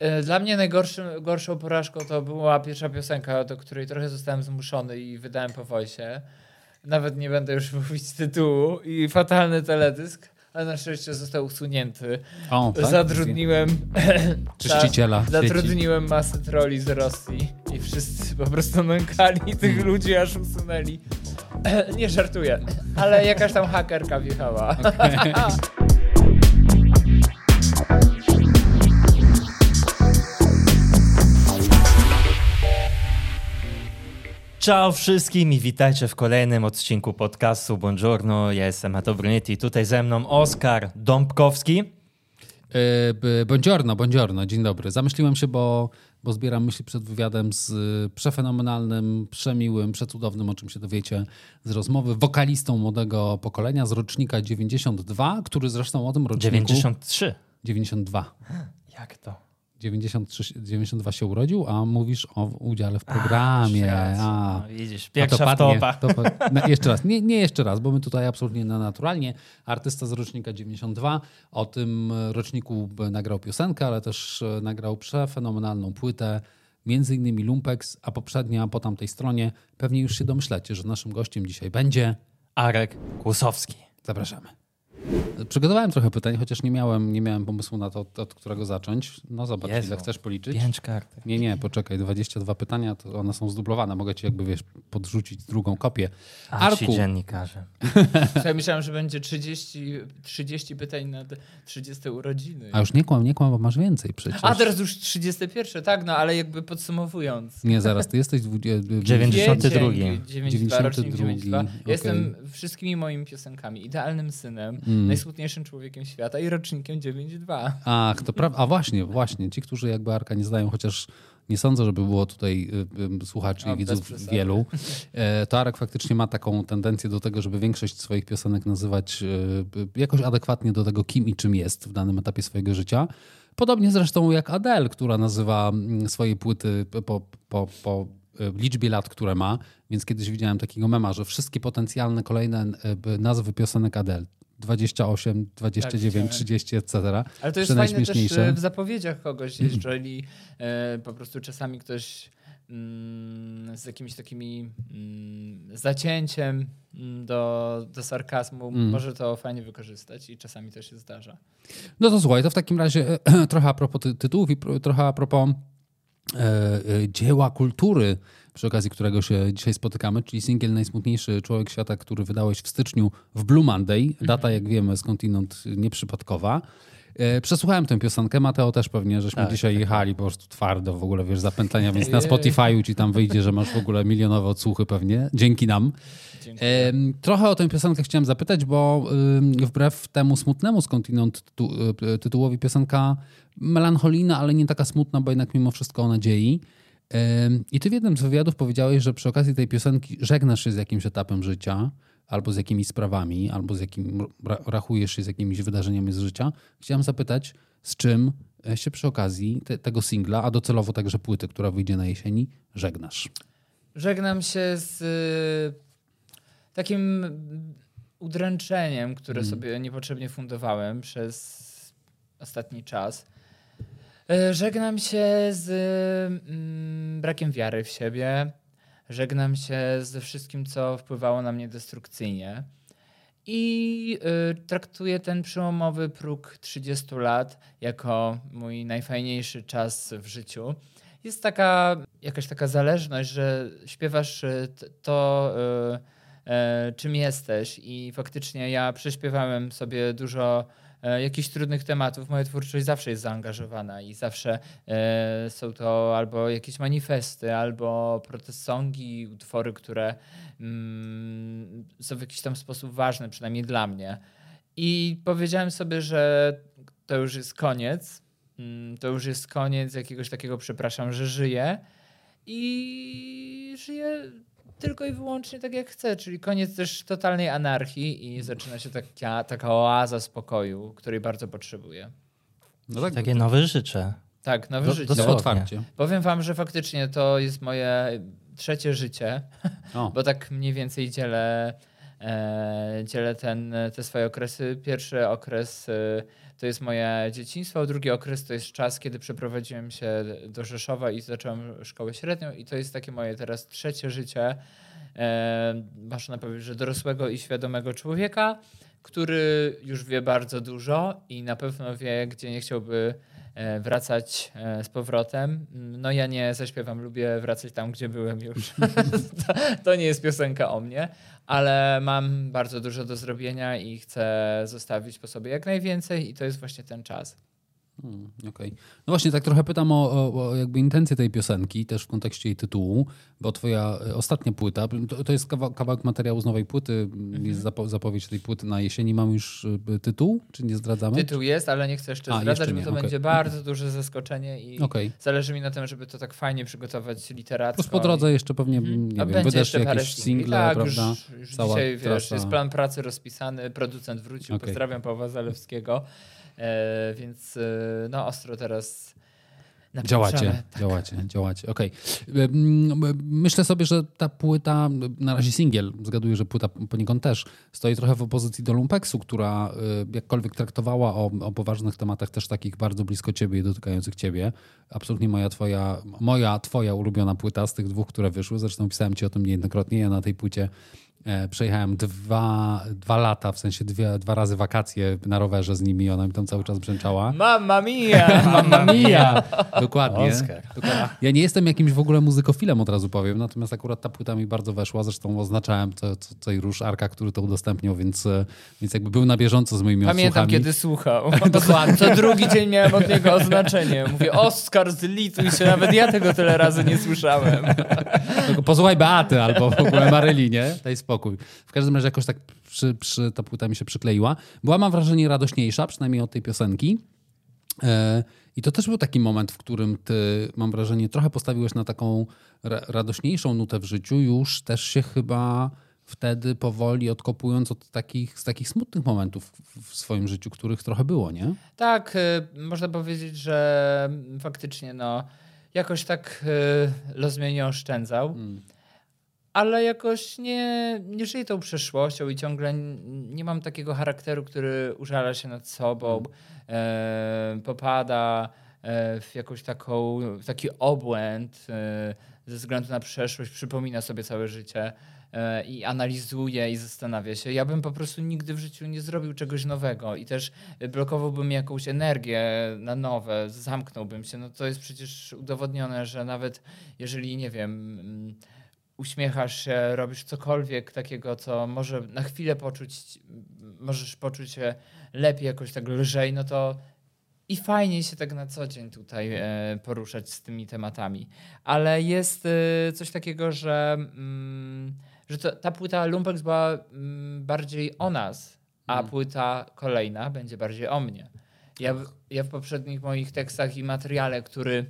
E, Dla mnie najgorszą gorszą porażką to była pierwsza piosenka, do której trochę zostałem zmuszony i wydałem po wojsie. Nawet nie będę już mówić tytułu i fatalny teledysk, ale na szczęście został usunięty. O, tak? Zatrudniłem Czyściciela sieci. Zatrudniłem masę troli z Rosji i wszyscy po prostu nękali tych ludzi, aż usunęli. Nie żartuję, ale jakaś tam hakerka wjechała. Ciao wszystkim i witajcie w kolejnym odcinku podcastu Buongiorno. Ja jestem Mato Brunetti, tutaj ze mną Oskar Dąbkowski. Yy, Buongiorno, buongiorno, dzień dobry. Zamyśliłem się, bo, bo zbieram myśli przed wywiadem z y, przefenomenalnym, przemiłym, przecudownym, o czym się dowiecie z rozmowy, wokalistą młodego pokolenia z rocznika 92, który zresztą o tym roczniku... 93. 92. Jak to? 93, 92 się urodził, a mówisz o udziale w programie. A, No, widzisz, A pierwsza padnie, topach. to pa- no, jeszcze raz, nie, nie jeszcze raz, bo my tutaj absolutnie na naturalnie. Artysta z rocznika 92, o tym roczniku nagrał piosenkę, ale też e, nagrał przefenomenalną płytę, między innymi Lumpex, a poprzednia po tamtej stronie. Pewnie już się domyślacie, że naszym gościem dzisiaj będzie. Arek Kłusowski. Zapraszamy. Przygotowałem trochę pytań, chociaż nie miałem, nie miałem pomysłu na to, od, od którego zacząć. No zobacz, Jezu. ile chcesz policzyć. Pięć kartek. Nie, nie, poczekaj, 22 pytania, to one są zdublowane. Mogę ci jakby, wiesz, podrzucić drugą kopię. A ci Arku, dziennikarze. Ja myślałem, że będzie 30, 30 pytań na te 30 urodziny. a już nie kłam, nie kłam, bo masz więcej przecież. A teraz już 31, tak, no ale jakby podsumowując. Nie, zaraz, ty jesteś... dwu- Dziewięćdziesiąty- 92. 92, rocznik 92, 92. okej. Jestem wszystkimi moimi piosenkami idealnym synem, Mm. najsmutniejszym człowiekiem świata i rocznikiem 92. Ach, to prawda. A właśnie, właśnie. Ci, którzy jakby Arka nie znają, chociaż nie sądzę, żeby było tutaj y, y, słuchaczy i widzów wielu, e, to Arek faktycznie ma taką tendencję do tego, żeby większość swoich piosenek nazywać y, y, jakoś adekwatnie do tego, kim i czym jest w danym etapie swojego życia. Podobnie zresztą jak Adele, która nazywa mm, swoje płyty po, po, po liczbie lat, które ma. Więc kiedyś widziałem takiego mema, że wszystkie potencjalne kolejne nazwy piosenek Adele 28, 29, widziałem. 30, etc. Ale to jest fajne też e, w zapowiedziach kogoś, jeżeli e, po prostu czasami ktoś mm, z jakimiś takimi mm, zacięciem mm, do, do sarkazmu Mm. może to fajnie wykorzystać i czasami to się zdarza. No to słuchaj, to w takim razie trochę a propos ty- tytułów i trochę a propos dzieła kultury, przy okazji którego się dzisiaj spotykamy, czyli singiel Najsmutniejszy Człowiek Świata, który wydałeś w styczniu w Blue Monday. Data, jak wiemy, skądinąd nieprzypadkowa. E, Przesłuchałem tę piosenkę, Mateo też pewnie, żeśmy Tak, dzisiaj jechali po prostu twardo w ogóle, wiesz, zapętlenia, więc na. Spotify'u ci tam wyjdzie, że masz w ogóle milionowe odsłuchy pewnie, dzięki nam. Dziękuję. Em, Trochę o tę piosenkę chciałem zapytać, bo wbrew temu smutnemu skądinąd tytu, y, tytułowi piosenka melancholijna, ale nie taka smutna, bo jednak mimo wszystko o nadziei. I ty w jednym z wywiadów powiedziałeś, że przy okazji tej piosenki żegnasz się z jakimś etapem życia, albo z jakimiś sprawami, albo z jakim, ra- rachujesz się z jakimiś wydarzeniami z życia. Chciałem zapytać, z czym e, się przy okazji te, tego singla, a docelowo także płyty, która wyjdzie na jesieni, żegnasz. Żegnam się z y, takim udręczeniem, które sobie niepotrzebnie fundowałem przez ostatni czas. Y, Żegnam się z mm, brakiem wiary w siebie. Żegnam się ze wszystkim, co wpływało na mnie destrukcyjnie. I y, traktuję ten przełomowy próg 30 lat jako mój najfajniejszy czas w życiu. Jest taka jakaś taka zależność, że śpiewasz y, to, y, y, czym jesteś, i faktycznie ja prześpiewałem sobie dużo jakichś trudnych tematów. Moja twórczość zawsze jest zaangażowana i zawsze e, są to albo jakieś manifesty, albo protest songi, utwory, które mm, są w jakiś tam sposób ważne, przynajmniej dla mnie. I powiedziałem sobie, że to już jest koniec. Mm, To już jest koniec jakiegoś takiego, przepraszam, że żyję. I żyję tylko i wyłącznie tak, jak chcę. Czyli koniec też totalnej anarchii i zaczyna się taka, taka oaza spokoju, której bardzo potrzebuję. No tak, Takie nowe życzę. Tak, nowe Do- życie. dosłownie. otwarcie. Powiem wam, że faktycznie to jest moje trzecie życie, O. bo tak mniej więcej dzielę e, dzielę ten, te swoje okresy. Pierwszy okres e, to jest moje dzieciństwo, drugi okres to jest czas, kiedy przeprowadziłem się do Rzeszowa i zacząłem szkołę średnią. I to jest takie moje teraz trzecie życie, e, można powiedzieć, że dorosłego i świadomego człowieka, który już wie bardzo dużo i na pewno wie, gdzie nie chciałby wracać e, z powrotem. No ja nie zaśpiewam, lubię wracać tam, gdzie byłem już. to, to nie jest piosenka o mnie, ale mam bardzo dużo do zrobienia i chcę zostawić po sobie jak najwięcej i to jest właśnie ten czas. Hmm, okay. No właśnie, tak trochę pytam o, o, o, jakby intencję tej piosenki, też w kontekście jej tytułu, bo twoja e, ostatnia płyta, to, to jest kawałek materiału z nowej płyty, mhm. jest zapo zapowiedź tej płyty na jesieni. Mamy już e, tytuł, czy nie zdradzamy? Tytuł jest, ale nie chcę jeszcze A, zdradzać, jeszcze bo to okay. będzie bardzo duże zaskoczenie i okay. zależy mi na tym, żeby to tak fajnie przygotować literacko. Plus po drodze jeszcze pewnie, mhm. nie wiem, wydasz jakieś single, tak, prawda? Już, już Cała dzisiaj, wiesz, jest plan pracy rozpisany, producent wrócił, pozdrawiam Pawła Zalewskiego. E, więc e, no ostro teraz Działacie, tak. działacie, działacie. Okej. Okay. Myślę sobie, że ta płyta, na razie singiel, zgaduję, że płyta poniekąd też, stoi trochę w opozycji do Lumpeksu, która e, jakkolwiek traktowała o, o poważnych tematach też takich bardzo blisko ciebie i dotykających ciebie. Absolutnie moja twoja, moja twoja ulubiona płyta z tych dwóch, które wyszły. Zresztą pisałem ci o tym niejednokrotnie. Ja na tej płycie E, przejechałem dwa, dwa lata, w sensie dwie, dwa razy wakacje na rowerze z nimi. Ona mi tam cały czas brzęczała. Mamma mia! Mamma mia! Dokładnie. Dokładnie. Ja nie jestem jakimś w ogóle muzykofilem, od razu powiem, natomiast akurat ta płyta mi bardzo weszła. Zresztą oznaczałem to, co, co i Róż Arka, który to udostępnił, więc, e, więc jakby był na bieżąco z moimi Pamiętam, odsłuchami. kiedy słuchał. Dokładnie. Co drugi dzień miałem od niego oznaczenie. Mówię, Oskar, zlituj się. Nawet ja tego tyle razy nie słyszałem. Tylko posłuchaj Beaty albo w ogóle Maryli, nie? Spokój. W każdym razie jakoś tak przy, przy, ta płyta mi się przykleiła. Była, mam wrażenie, radośniejsza, przynajmniej od tej piosenki. E, I to też był taki moment, w którym ty, mam wrażenie, trochę postawiłeś na taką ra radośniejszą nutę w życiu, już też się chyba wtedy powoli odkopując od takich, z takich smutnych momentów w swoim życiu, których trochę było, nie? Tak, y, można powiedzieć, że faktycznie no, jakoś tak y, los mnie nie oszczędzał. Hmm ale jakoś nie, nie żyję tą przeszłością i ciągle nie mam takiego charakteru, który użala się nad sobą, mm. e, popada e, w jakąś taką, w taki obłęd e, ze względu na przeszłość, przypomina sobie całe życie e, i analizuje i zastanawia się. Ja bym po prostu nigdy w życiu nie zrobił czegoś nowego i też blokowałbym jakąś energię na nowe, zamknąłbym się. No to jest przecież udowodnione, że nawet jeżeli, nie wiem uśmiechasz się, robisz cokolwiek takiego, co może na chwilę poczuć, możesz poczuć się lepiej, jakoś tak lżej, no to i fajnie się tak na co dzień tutaj e, poruszać z tymi tematami. Ale jest e, coś takiego, że, mm, że to, ta płyta Lumpex była mm, bardziej o nas, a hmm. płyta kolejna będzie bardziej o mnie. Ja, ja w poprzednich moich tekstach i materiale, który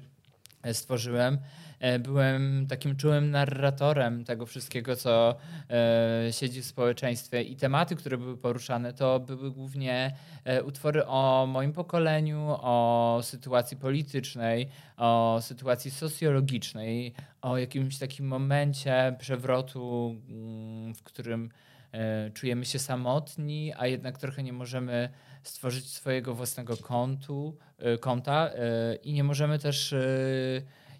stworzyłem, E, byłem takim czułym narratorem tego wszystkiego, co e, siedzi w społeczeństwie. I tematy, które były poruszane, to były głównie e, utwory o moim pokoleniu, o sytuacji politycznej, o sytuacji socjologicznej, o jakimś takim momencie przewrotu, mm, w którym czujemy się samotni, a jednak trochę nie możemy stworzyć swojego własnego kontu, konta i nie możemy też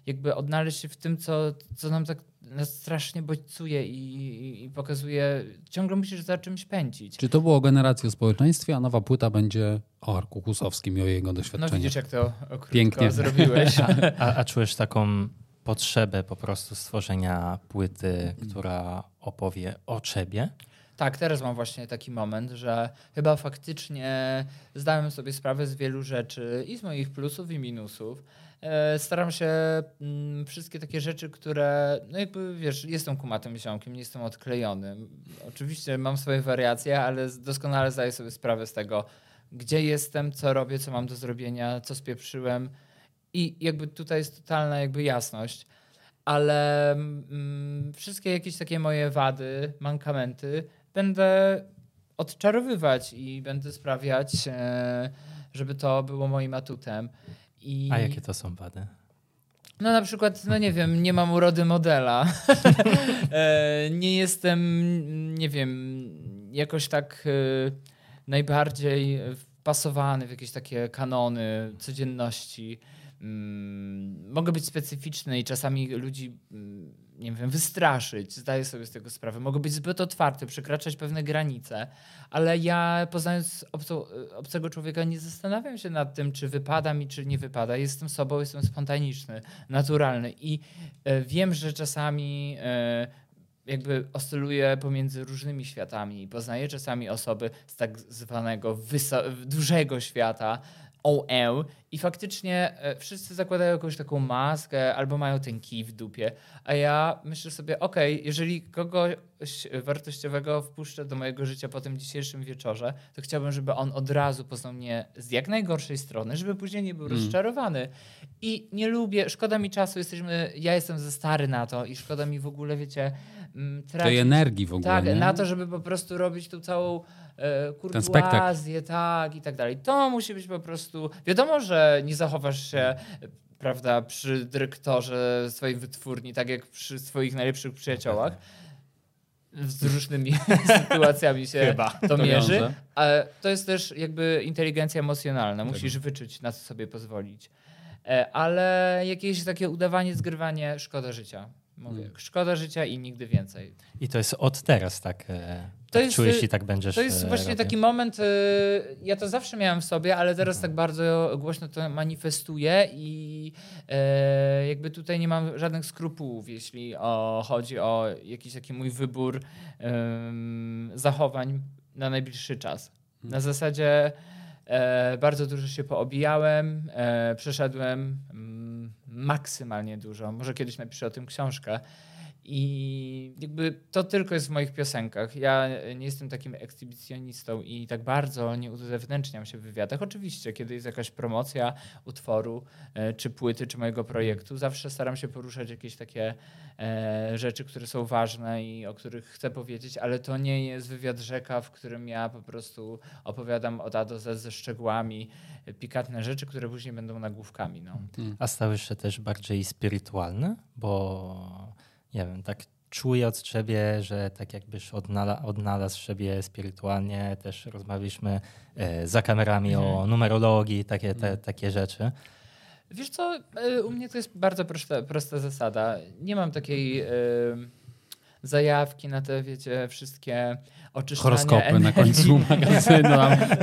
jakby odnaleźć się w tym, co, co nam tak nas strasznie bodźcuje i, i, pokazuje, ciągle musisz za czymś pędzić. Czy to było o generacji o społeczeństwie, a nowa płyta będzie o Arku Husowskim i o jego doświadczeniu? No widzisz, jak to Pięknie zrobiłeś. a, a czujesz taką potrzebę po prostu stworzenia płyty, która opowie o ciebie? Tak, teraz mam właśnie taki moment, że chyba faktycznie zdałem sobie sprawę z wielu rzeczy i z moich plusów i minusów, staram się mm, wszystkie takie rzeczy, które, no jakby wiesz, jestem kumatym ziomkiem, nie jestem odklejony. Oczywiście mam swoje wariacje, ale doskonale zdaję sobie sprawę z tego, gdzie jestem, co robię, co mam do zrobienia, co spieprzyłem i jakby tutaj jest totalna jakby jasność. Ale mm, wszystkie jakieś takie moje wady, mankamenty będę odczarowywać i będę sprawiać, e, żeby to było moim atutem. I... A jakie to są wady? No na przykład, no nie wiem, nie mam urody modela. E, nie jestem, nie wiem, jakoś tak e, najbardziej wpasowany w jakieś takie kanony codzienności. Mm, mogę być specyficzny i czasami ludzi mm, nie wiem, wystraszyć, zdaję sobie z tego sprawę. Mogę być zbyt otwarty, przekraczać pewne granice, ale ja poznając obco, obcego człowieka nie zastanawiam się nad tym, czy wypada mi, czy nie wypada. Jestem sobą, jestem spontaniczny, naturalny i e, wiem, że czasami e, jakby oscyluję pomiędzy różnymi światami poznaję czasami osoby z tak zwanego dużego świata, OL i faktycznie e, wszyscy zakładają jakąś taką maskę albo mają ten kij w dupie, a ja myślę sobie, okej, okay, jeżeli kogoś wartościowego wpuszczę do mojego życia po tym dzisiejszym wieczorze, to chciałbym, żeby on od razu poznał mnie z jak najgorszej strony, żeby później nie był mm. rozczarowany. I nie lubię, szkoda mi czasu, jesteśmy, ja jestem za stary na to i szkoda mi w ogóle, wiecie, mm, tracić... Tej energii w ogóle, Tak, nie? na to, żeby po prostu robić tą całą kurtuazję, tak i tak dalej. To musi być po prostu... Wiadomo, że nie zachowasz się prawda, przy dyrektorze swojej wytwórni, tak jak przy swoich najlepszych przyjaciołach. Z różnymi sytuacjami się Chyba. to mierzy. Ale to jest też jakby inteligencja emocjonalna. Musisz wyczuć, na co sobie pozwolić. E, ale jakieś takie udawanie, zgrywanie, szkoda życia. Mówię, hmm. szkoda życia i nigdy więcej. I to jest od teraz tak, e, to tak jest, czujesz i tak będziesz To jest e, właśnie robił. taki moment, e, ja to zawsze miałem w sobie, ale teraz hmm. tak bardzo głośno to manifestuję i jakby tutaj nie mam żadnych skrupułów, jeśli o, chodzi o jakiś taki mój wybór zachowań na najbliższy czas. Na hmm. zasadzie bardzo dużo się poobijałem, przeszedłem mm, maksymalnie dużo. Może kiedyś napiszę o tym książkę. I jakby to tylko jest w moich piosenkach. Ja nie jestem takim ekshibicjonistą i tak bardzo nie uzewnętrzniam się w wywiadach. Oczywiście, kiedy jest jakaś promocja utworu, e, czy płyty, czy mojego projektu, zawsze staram się poruszać jakieś takie e, rzeczy, które są ważne i o których chcę powiedzieć, ale to nie jest wywiad rzeka, w którym ja po prostu opowiadam od A do Z ze szczegółami pikantne rzeczy, które później będą nagłówkami. No. A stałeś się też bardziej spirytualny? Bo nie wiem, tak czuję od ciebie, że tak jakbyś odnala, odnalazł siebie spirytualnie. Też rozmawialiśmy e, za kamerami mhm. o numerologii, takie, te, mhm. takie rzeczy. Wiesz co, e, u mnie to jest bardzo prosta, prosta zasada. Nie mam takiej e, zajawki na te, wiecie, wszystkie oczyszczanie Horoskopy energii. na końcu magazynu,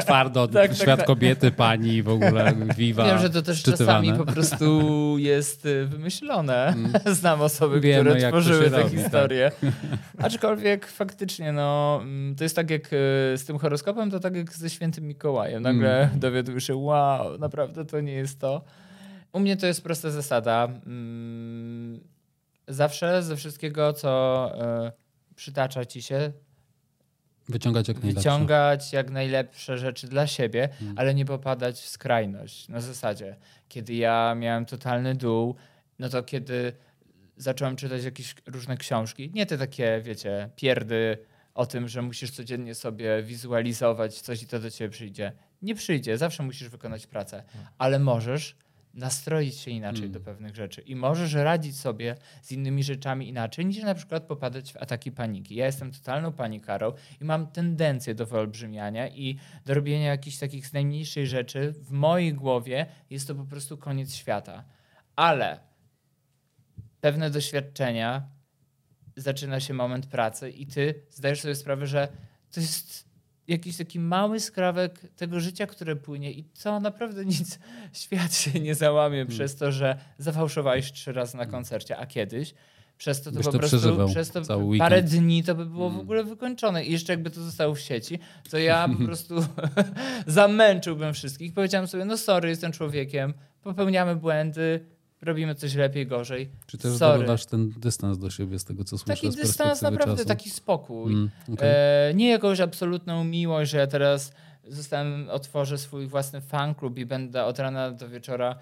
twardo, tak, tak, świat tak, kobiety, pani w ogóle, wiwa. Wiem, że to też czasami po prostu jest y, wymyślone. Mm. Znam osoby, Wiemy, które tworzyły te robi, historie. Tak. Aczkolwiek faktycznie, no, mm, to jest tak jak y, z tym horoskopem, to tak jak ze świętym Mikołajem. Nagle mm. dowiaduję się, wow, naprawdę to nie jest to. U mnie to jest prosta zasada. Mm, zawsze ze wszystkiego, co y, przytacza ci się, Wyciągać jak najlepsze. Wyciągać jak najlepsze rzeczy dla siebie, hmm. ale nie popadać w skrajność. Na zasadzie, kiedy ja miałem totalny dół, no to kiedy zacząłem czytać jakieś różne książki, nie te takie, wiecie, pierdy o tym, że musisz codziennie sobie wizualizować coś i to do ciebie przyjdzie. Nie przyjdzie, zawsze musisz wykonać pracę, hmm. ale możesz nastroić się inaczej mm. do pewnych rzeczy i możesz radzić sobie z innymi rzeczami inaczej niż na przykład popadać w ataki paniki. Ja jestem totalną panikarą i mam tendencję do wyolbrzymiania i do robienia jakichś takich z najmniejszej rzeczy. W mojej głowie jest to po prostu koniec świata. Ale pewne doświadczenia, zaczyna się moment pracy i ty zdajesz sobie sprawę, że to jest jakiś taki mały skrawek tego życia, które płynie i co naprawdę nic, świat się nie załamie hmm. przez to, że zafałszowałeś trzy razy na koncercie, a kiedyś przez to, to po to prostu przez to parę dni to by było hmm. w ogóle wykończone. I jeszcze jakby to zostało w sieci, to ja po prostu zamęczyłbym wszystkich. Powiedziałem sobie, no sorry, jestem człowiekiem, popełniamy błędy, robimy coś lepiej, gorzej. Czy też zdobywasz ten dystans do siebie z tego, co słyszę Taki dystans, naprawdę, czasu? taki spokój. Mm, okay. e, nie jakąś absolutną miłość, że ja teraz zostałem, otworzę swój własny fan klub i będę od rana do wieczora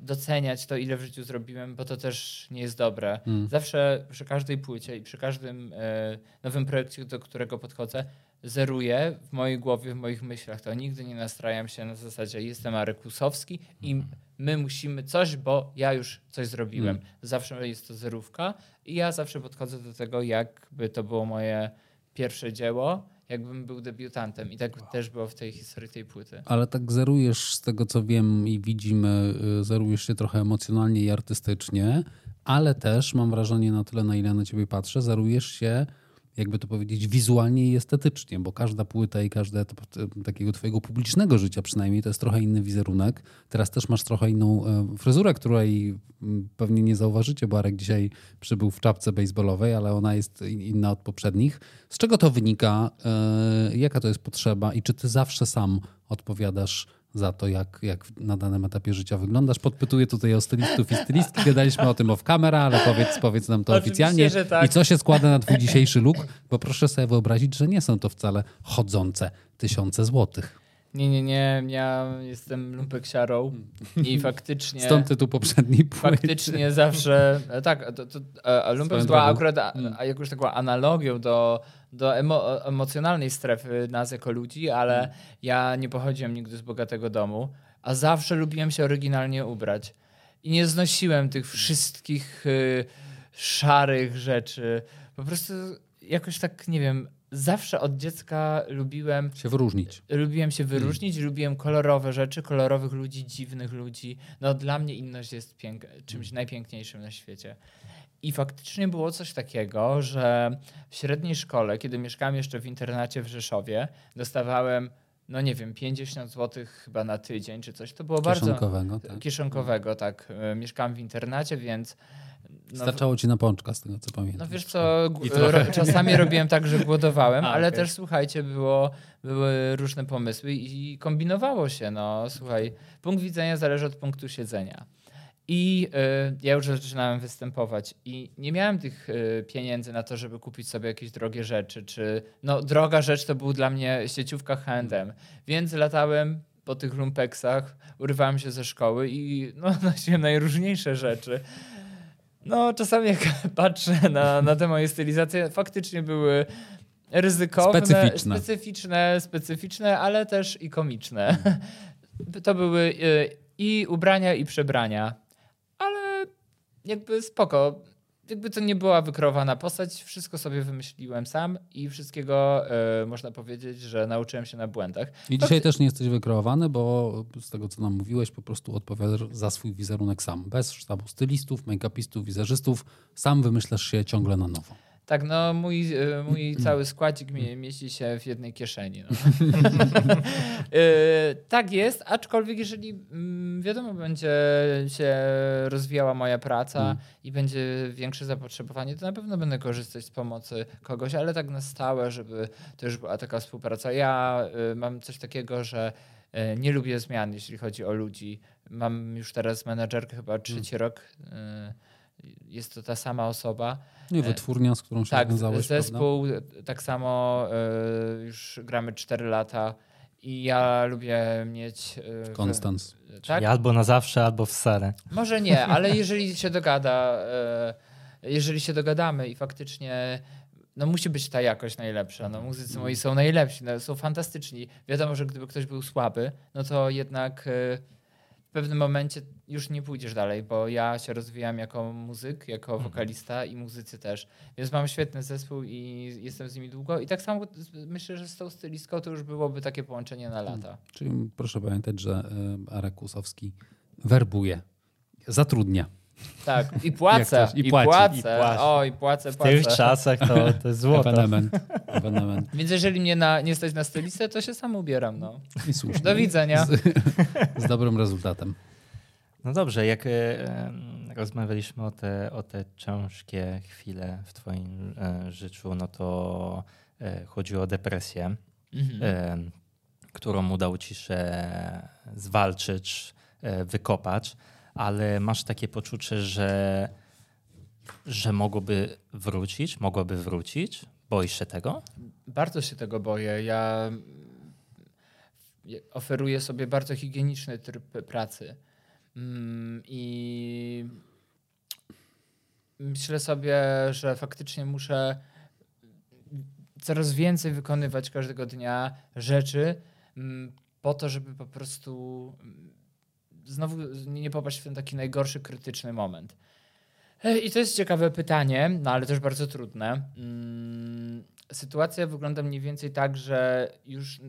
doceniać to, ile w życiu zrobiłem, bo to też nie jest dobre. Mm. Zawsze przy każdej płycie i przy każdym e, nowym projekcie, do którego podchodzę, zeruję w mojej głowie, w moich myślach. To nigdy nie nastrajam się na zasadzie jestem Arekusowski i my musimy coś, bo ja już coś zrobiłem. Mm. Zawsze jest to zerówka i ja zawsze podchodzę do tego, jakby to było moje pierwsze dzieło, jakbym był debiutantem. I tak też było w tej historii tej płyty. Ale tak zerujesz z tego, co wiem i widzimy, y, zerujesz się trochę emocjonalnie i artystycznie, ale też mam wrażenie na tyle, na ile na ciebie patrzę, zerujesz się, jakby to powiedzieć, wizualnie i estetycznie, bo każda płyta i każde e, takiego twojego publicznego życia przynajmniej to jest trochę inny wizerunek. Teraz też masz trochę inną e, fryzurę, której mm, pewnie nie zauważycie, bo Arek dzisiaj przybył w czapce baseballowej, ale ona jest in- inna od poprzednich. Z czego to wynika? E, Jaka to jest potrzeba i czy ty zawsze sam odpowiadasz za to, jak, jak na danym etapie życia wyglądasz. Podpytuję tutaj o stylistów i stylistki. Gadaliśmy o tym off camera, ale powiedz, powiedz nam to Oczywiście, oficjalnie. że tak. I co się składa na twój dzisiejszy look? Bo proszę sobie wyobrazić, że nie są to wcale chodzące tysiące złotych. Nie, nie, nie. Ja jestem lumpeksiarą i faktycznie... Stąd tytuł poprzedniej płyty. Faktycznie zawsze, tak, to, to, a- Swoją była akurat a, a jakąś taką analogią do, do emo, emocjonalnej strefy nas jako ludzi, ale ja nie pochodziłem nigdy z bogatego domu, a zawsze lubiłem się oryginalnie ubrać. I nie znosiłem tych wszystkich y, szarych rzeczy. Po prostu jakoś tak, nie wiem, zawsze od dziecka lubiłem Się wyróżnić. lubiłem się wyróżnić, lubiłem kolorowe rzeczy, kolorowych ludzi, dziwnych ludzi. No dla mnie inność jest czymś najpiękniejszym na świecie. I faktycznie było coś takiego, że w średniej szkole, kiedy mieszkałem jeszcze w internacie w Rzeszowie, dostawałem, no nie wiem, 50 zł chyba na tydzień czy coś. To było bardzo Kieszonkowego, tak. kieszonkowego, tak. E, Mieszkałem w internacie, więc no, Starczało ci na pączka, z tego co pamiętam. no wiesz co, ro- czasami robiłem tak, że głodowałem, A, ale okej. też słuchajcie, było, były różne pomysły i kombinowało się. No słuchaj, punkt widzenia zależy od punktu siedzenia. I y, ja już zaczynałem występować i nie miałem tych y, pieniędzy na to, żeby kupić sobie jakieś drogie rzeczy, czy no droga rzecz to był dla mnie sieciówka H&M, więc latałem po tych lumpeksach, urywałem się ze szkoły i no, nosiłem najróżniejsze rzeczy. No, czasami jak patrzę na, na te moje stylizacje, faktycznie były ryzykowne, Specyficzne. specyficzne, specyficzne, ale też i komiczne. To były y, i ubrania, i przebrania, jakby spoko. Jakby to nie była wykreowana postać, wszystko sobie wymyśliłem sam i wszystkiego y, można powiedzieć, że nauczyłem się na błędach. I dzisiaj też nie jesteś wykreowany, bo z tego, co nam mówiłeś, po prostu odpowiadasz za swój wizerunek sam. Bez sztabu stylistów, make-upistów, wizerzystów. Sam wymyślasz się ciągle na nowo. Tak, no mój, y, mój cały składzik mie- mieści się w jednej kieszeni. No. Y, tak jest, aczkolwiek jeżeli mm, wiadomo, będzie się rozwijała moja praca Mm. i będzie większe zapotrzebowanie, to na pewno będę korzystać z pomocy kogoś, ale tak na stałe, żeby to już była taka współpraca. Ja y, mam coś takiego, że nie lubię zmian, jeśli chodzi o ludzi. Mam już teraz menadżerkę chyba trzeci rok. Jest to ta sama osoba. No i wytwórnia, z którą się Tak, związałeś, prawda? zespół, tak samo y, już gramy 4 lata i ja lubię mieć... y, Konstans. Tak? Albo na zawsze, albo w serę. Może nie, ale jeżeli się dogada, y, jeżeli się dogadamy i faktycznie no musi być ta jakość najlepsza. No, muzycy moi są najlepsi, no, są fantastyczni. Wiadomo, że gdyby ktoś był słaby, no to jednak y, w pewnym momencie już nie pójdziesz dalej, bo ja się rozwijam jako muzyk, jako wokalista i muzycy też. Więc mam świetny zespół i jestem z nimi długo. I tak samo myślę, że z tą stylistką to już byłoby takie połączenie na lata. Czyli proszę pamiętać, że Arek Kłusowski werbuje, zatrudnia. Tak, i płacę, i i, płaci, płacę. i płaci. O, i płacę, W płacę. tych czasach to, to jest złoto. Ewenement. Ewenement. Więc jeżeli mnie na, nie stać na stylistę, to się sam ubieram. No. I słusznie. Do widzenia. Z, z dobrym rezultatem. No dobrze, jak e, rozmawialiśmy o te, o te ciężkie chwile w twoim e, życiu, no to e, chodziło o depresję, Mhm. e, którą udało ci się zwalczyć, e, wykopać, ale masz takie poczucie, że, że mogłoby wrócić, mogłoby wrócić? Boisz się tego? Bardzo się tego boję. Ja oferuję sobie bardzo higieniczny tryb pracy. Mm, I myślę sobie, że faktycznie muszę coraz więcej wykonywać każdego dnia rzeczy mm, po to, żeby po prostu znowu nie popaść w ten taki najgorszy, krytyczny moment. E, I to jest ciekawe pytanie, no ale też bardzo trudne. Mm, sytuacja wygląda mniej więcej tak, że już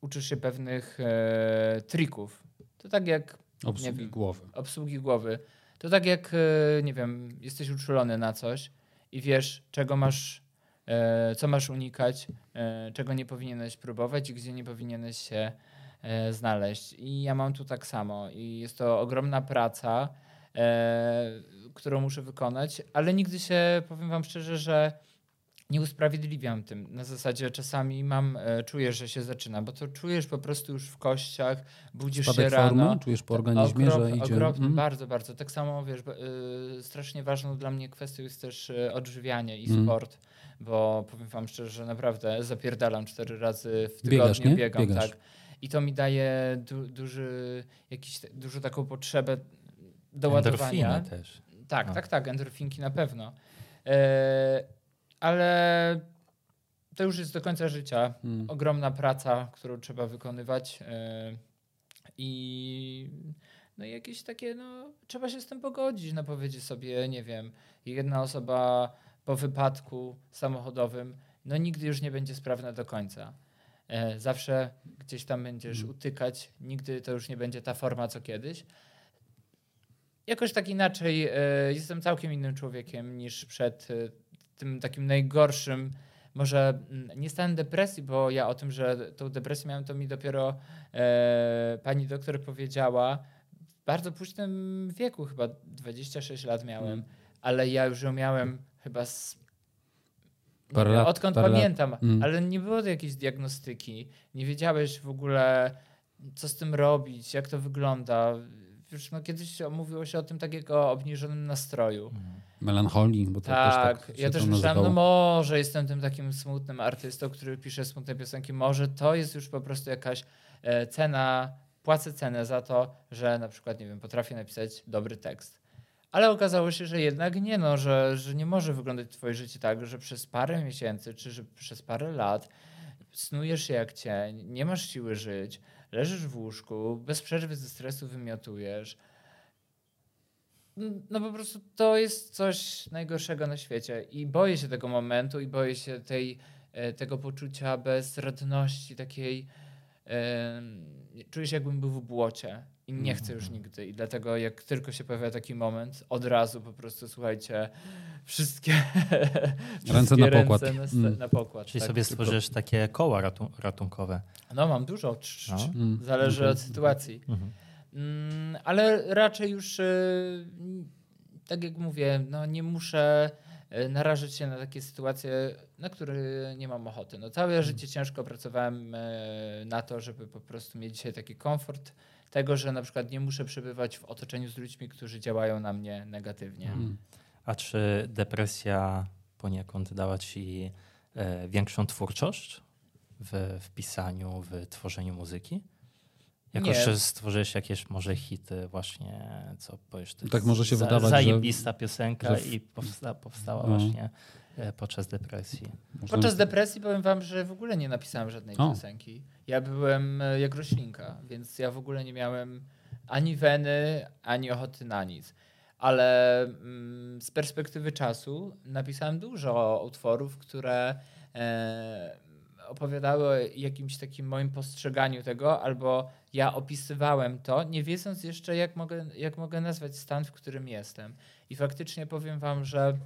uczysz się pewnych e, trików. To tak jak Obsługi wiem. głowy. obsługi głowy. To tak jak, e, nie wiem, jesteś uczulony na coś i wiesz, czego masz, e, co masz unikać, e, czego nie powinieneś próbować i gdzie nie powinieneś się znaleźć. I ja mam tu tak samo. I jest to ogromna praca, e, którą muszę wykonać, ale nigdy się, powiem wam szczerze, że nie usprawiedliwiam tym. Na zasadzie czasami mam, e, czuję, że się zaczyna, bo to czujesz po prostu już w kościach, budzisz Spadek się rano. formy? Czujesz po organizmie, Okrop, że idzie... Okropny, Mm. bardzo, bardzo. Tak samo, wiesz, bo, y, strasznie ważną dla mnie kwestią jest też y, odżywianie i Mm. sport, bo powiem wam szczerze, że naprawdę zapierdalam cztery razy w tygodniu, Biegasz, nie? biegam, Biegasz. tak. I to mi daje du, duży, jakiś, dużo taką potrzebę doładowania. Endorfiny też. Tak, No. tak, tak, endorfinki na pewno. E, ale to już jest do końca życia. Mm. Ogromna praca, którą trzeba wykonywać. e, I no jakieś takie, no, trzeba się z tym pogodzić. No powiedzieć sobie, nie wiem, jedna osoba po wypadku samochodowym, no nigdy już nie będzie sprawna do końca. E, Zawsze gdzieś tam będziesz Mm. utykać, nigdy to już nie będzie ta forma co kiedyś. Jakoś tak inaczej, e, jestem całkiem innym człowiekiem niż przed e, tym takim najgorszym, może mm, nie stanem depresji, bo ja o tym, że tą depresję miałem, to mi dopiero e, pani doktor powiedziała w bardzo późnym wieku, chyba 26 lat miałem, Mm. ale ja już ją miałem chyba z Parę lat, odkąd parę lat. pamiętam, Mm. ale nie było jakiejś diagnostyki. Nie wiedziałeś w ogóle, co z tym robić, jak to wygląda. Wiesz, no kiedyś mówiło się o tym tak jak o obniżonym nastroju. Melancholii, bo to Tak, też tak się ja też myślałem, no może jestem tym takim smutnym artystą, który pisze smutne piosenki, może to jest już po prostu jakaś e, cena, płacę cenę za to, że na przykład, nie wiem, potrafię napisać dobry tekst. Ale okazało się, że jednak nie, no, że, że nie może wyglądać twoje życie tak, że przez parę miesięcy, czy że przez parę lat snujesz jak cień, nie masz siły żyć, leżysz w łóżku, bez przerwy ze stresu wymiotujesz. No po prostu to jest coś najgorszego na świecie i boję się tego momentu i boję się tej, e, tego poczucia bezradności, takiej em, czuję się jakbym był w błocie i nie chcę już nigdy i dlatego jak tylko się pojawia taki moment, od razu po prostu słuchajcie, wszystkie wszystkie na pokład. Ręce na, Mm. na pokład Czyli tak. sobie stworzysz takie koła ratu ratunkowe. No mam dużo, No. Mm. zależy Mhm. od sytuacji. Mhm. Mm, ale raczej już, y, tak jak mówię, no nie muszę y, narażać się na takie sytuacje, na które nie mam ochoty. No całe życie ciężko pracowałem y, na to, żeby po prostu mieć dzisiaj taki komfort tego, że na przykład nie muszę przebywać w otoczeniu z ludźmi, którzy działają na mnie negatywnie. Mm. A czy depresja poniekąd dała ci e, większą twórczość w, w pisaniu, w tworzeniu muzyki? Jako, Nie. że stworzyłeś jakieś może hity właśnie, co powiesz, to Tak może się za, wydawać, że- zajebista piosenka że w- i powsta, powstała No. właśnie podczas depresji. Można- Podczas depresji powiem wam, że w ogóle nie napisałem żadnej O. piosenki. Ja byłem e, jak roślinka, więc ja w ogóle nie miałem ani weny, ani ochoty na nic. Ale mm, z perspektywy czasu napisałem dużo utworów, które e, opowiadały o jakimś takim moim postrzeganiu tego, albo ja opisywałem to, nie wiedząc jeszcze, jak mogę, jak mogę nazwać stan, w którym jestem. I faktycznie powiem wam, że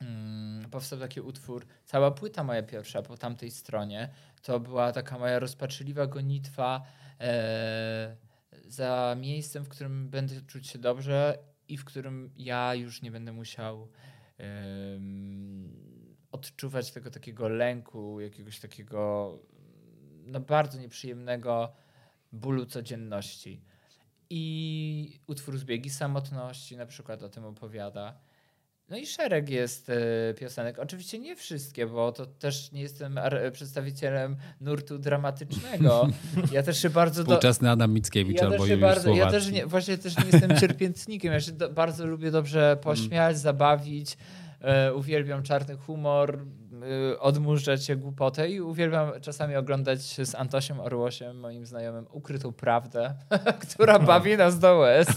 mm, powstał taki utwór, cała płyta moja pierwsza po tamtej stronie, to była taka moja rozpaczliwa gonitwa e, za miejscem, w którym będę czuć się dobrze i w którym ja już nie będę musiał em, odczuwać tego takiego lęku, jakiegoś takiego no, bardzo nieprzyjemnego bólu codzienności. I utwór Zbiegi Samotności na przykład o tym opowiada. No i szereg jest e, piosenek. Oczywiście nie wszystkie, bo to też nie jestem ar- przedstawicielem nurtu dramatycznego. Ja też się bardzo do, Współczesny Adam Mickiewicz ja albo też bardzo, ja też nie, właśnie też nie jestem cierpiętnikiem. Ja się do, bardzo lubię dobrze pośmiać, zabawić, E, uwielbiam czarny humor, e, odmurzać się głupotę i uwielbiam czasami oglądać z Antosiem Orłosiem, moim znajomym, ukrytą prawdę, która bawi nas do łez.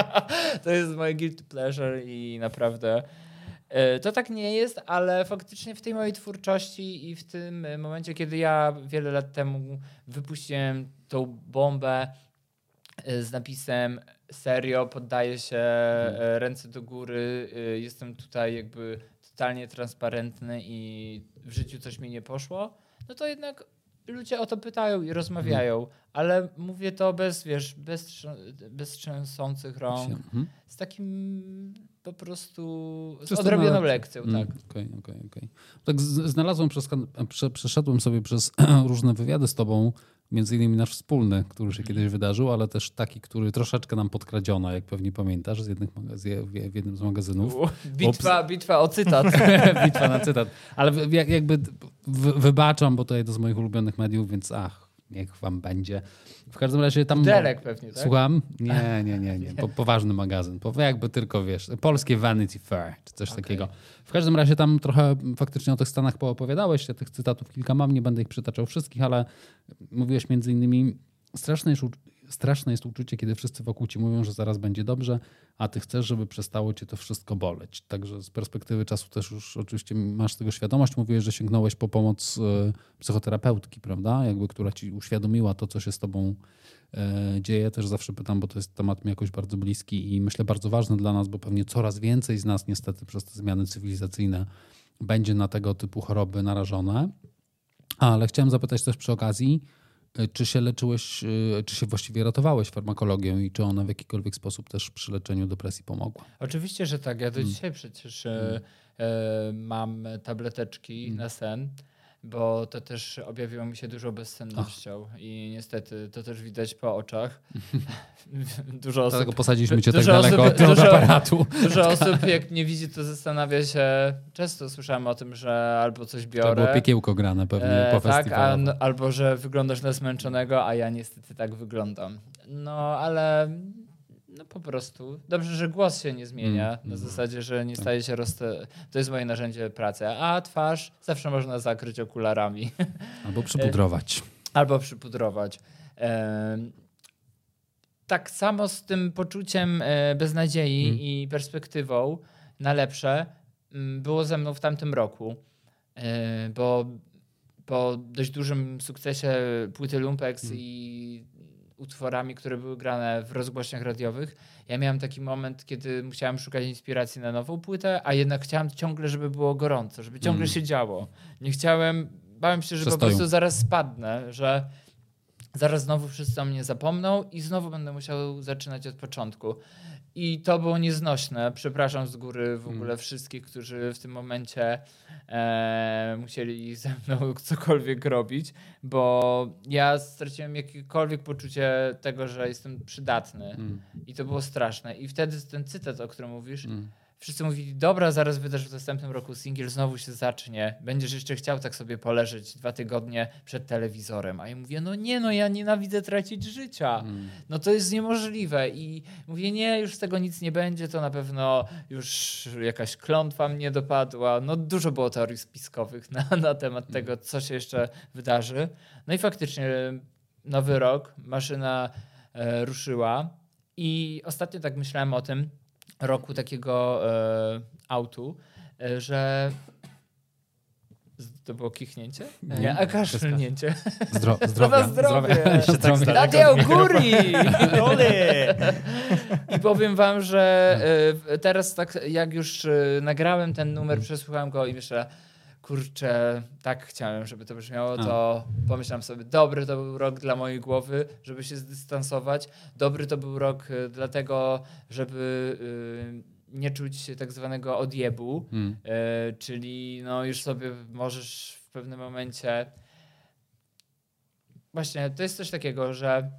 to jest moje guilty pleasure i naprawdę e, to tak nie jest, ale faktycznie w tej mojej twórczości i w tym momencie, kiedy ja wiele lat temu wypuściłem tą bombę z napisem serio, poddaję się, mhm. ręce do góry, jestem tutaj jakby totalnie transparentny i w życiu coś mi nie poszło, no to jednak ludzie o to pytają i rozmawiają, mhm. ale mówię to bez, wiesz, bez, bez trzęsących rąk, mhm. z takim po prostu z odrobioną lekcją, mm, tak. Okej, okej, okej. Tak znalazłem, przez, przeszedłem sobie przez różne wywiady z tobą, Między innymi nasz wspólny, który się kiedyś wydarzył, ale też taki, który troszeczkę nam podkradziono, jak pewnie pamiętasz, z jednych w jednym z magazynów. bitwa, bitwa o cytat. bitwa na cytat. Ale jakby wybaczam, bo to jest z moich ulubionych mediów, więc ach, niech wam będzie. W każdym razie tam... Delek pewnie, tak? Słucham? Nie, nie, nie, nie. Po, poważny magazyn. Po, jakby tylko, wiesz, polskie Vanity Fair, czy coś okay. takiego. W każdym razie tam trochę faktycznie o tych Stanach poopowiadałeś. Ja tych cytatów kilka mam, nie będę ich przytaczał wszystkich, ale mówiłeś między innymi straszne jest, straszne jest uczucie, kiedy wszyscy wokół ci mówią, że zaraz będzie dobrze, a ty chcesz, żeby przestało cię to wszystko boleć. Także z perspektywy czasu też już oczywiście masz tego świadomość. Mówiłeś, że sięgnąłeś po pomoc e, psychoterapeutki, prawda? Jakby, która ci uświadomiła to, co się z tobą e, dzieje. Też zawsze pytam, bo to jest temat mi jakoś bardzo bliski i myślę bardzo ważny dla nas, bo pewnie coraz więcej z nas niestety przez te zmiany cywilizacyjne będzie na tego typu choroby narażone. Ale chciałem zapytać też przy okazji, czy się leczyłeś, e, czy się właściwie ratowałeś farmakologią i czy ona w jakikolwiek sposób też przy leczeniu depresji pomogła? Oczywiście, że tak. Ja do hmm. dzisiaj przecież hmm. mam tableteczki hmm. na sen bo to też objawiło mi się dużo bezsennością Ach. i niestety to też widać po oczach. dużo osób... Dlatego posadziliśmy cię tak daleko osób, od dużo, aparatu. Dużo osób jak nie widzi, to zastanawia się, często słyszałem o tym, że albo coś biorę. To było piekiełko grane pewnie e, po Tak, a, albo że wyglądasz na zmęczonego, a ja niestety tak wyglądam. No, ale no po prostu. Dobrze, że głos się nie zmienia. Mm. Na mm. zasadzie, że nie tak. staje się rozte... To jest moje narzędzie pracy. A twarz zawsze można zakryć okularami. Albo przypudrować. Albo przypudrować. tak samo z tym poczuciem e, beznadziei mm. i perspektywą na lepsze mm, było ze mną w tamtym roku. E, bo po dość dużym sukcesie płyty Lumpex mm. i utworami, które były grane w rozgłośniach radiowych. Ja miałem taki moment, kiedy musiałem szukać inspiracji na nową płytę, a jednak chciałem ciągle, żeby było gorąco, żeby ciągle mm. się działo. Nie chciałem, bałem się, że Przestoju. po prostu zaraz spadnę, że zaraz znowu wszyscy o mnie zapomną i znowu będę musiał zaczynać od początku. I to było nieznośne. Przepraszam z góry w hmm. ogóle wszystkich, którzy w tym momencie e, musieli ze mną cokolwiek robić, bo ja straciłem jakiekolwiek poczucie tego, że jestem przydatny. Hmm. I to było straszne. I wtedy ten cytat, o którym mówisz, hmm wszyscy mówili, dobra, zaraz wydasz w następnym roku singiel, znowu się zacznie, będziesz jeszcze chciał tak sobie poleżeć dwa tygodnie przed telewizorem. A ja mówię, no nie, no ja nienawidzę tracić życia. Mm. No to jest niemożliwe. I mówię, nie, już z tego nic nie będzie, to na pewno już jakaś klątwa mnie dopadła. No dużo było teorii spiskowych na, na temat mm. tego, co się jeszcze wydarzy. No i faktycznie nowy rok, maszyna e, ruszyła i ostatnio tak myślałem o tym, roku takiego e, autu, e, że to było kichnięcie? Nie, nie a kaszlnięcie. Zdro, zdrowie. zdrowie. zdrowie. Nadia Oguri! I powiem wam, że e, teraz tak jak już e, nagrałem ten numer, przesłuchałem go i myślę, kurczę, tak chciałem, żeby to brzmiało, to A. pomyślałem sobie, dobry to był rok dla mojej głowy, żeby się zdystansować. Dobry to był rok y, dlatego, żeby y, nie czuć tak zwanego odjebu, hmm. y, czyli no już sobie możesz w pewnym momencie właśnie, to jest coś takiego, że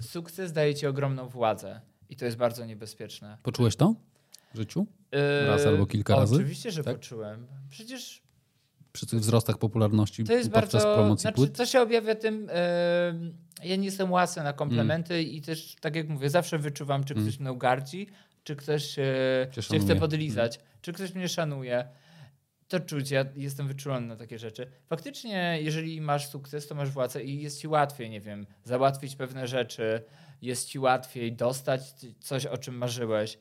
sukces daje ci ogromną władzę i to jest bardzo niebezpieczne. Poczułeś to? w życiu? Raz albo kilka razy? Oczywiście, że tak? poczułem. Przecież przy tych wzrostach popularności to jest podczas bardzo, promocji znaczy, płyt? To się objawia tym, yy, ja nie jestem łasy na komplementy mm. i też, tak jak mówię, zawsze wyczuwam, czy ktoś mm. mną gardzi, czy ktoś cię szanuje. chce podlizać, czy ktoś mnie szanuje. To czuć, ja jestem wyczulony na takie rzeczy. Faktycznie, jeżeli masz sukces, to masz władzę i jest ci łatwiej, nie wiem, załatwić pewne rzeczy, jest ci łatwiej dostać coś, o czym marzyłeś.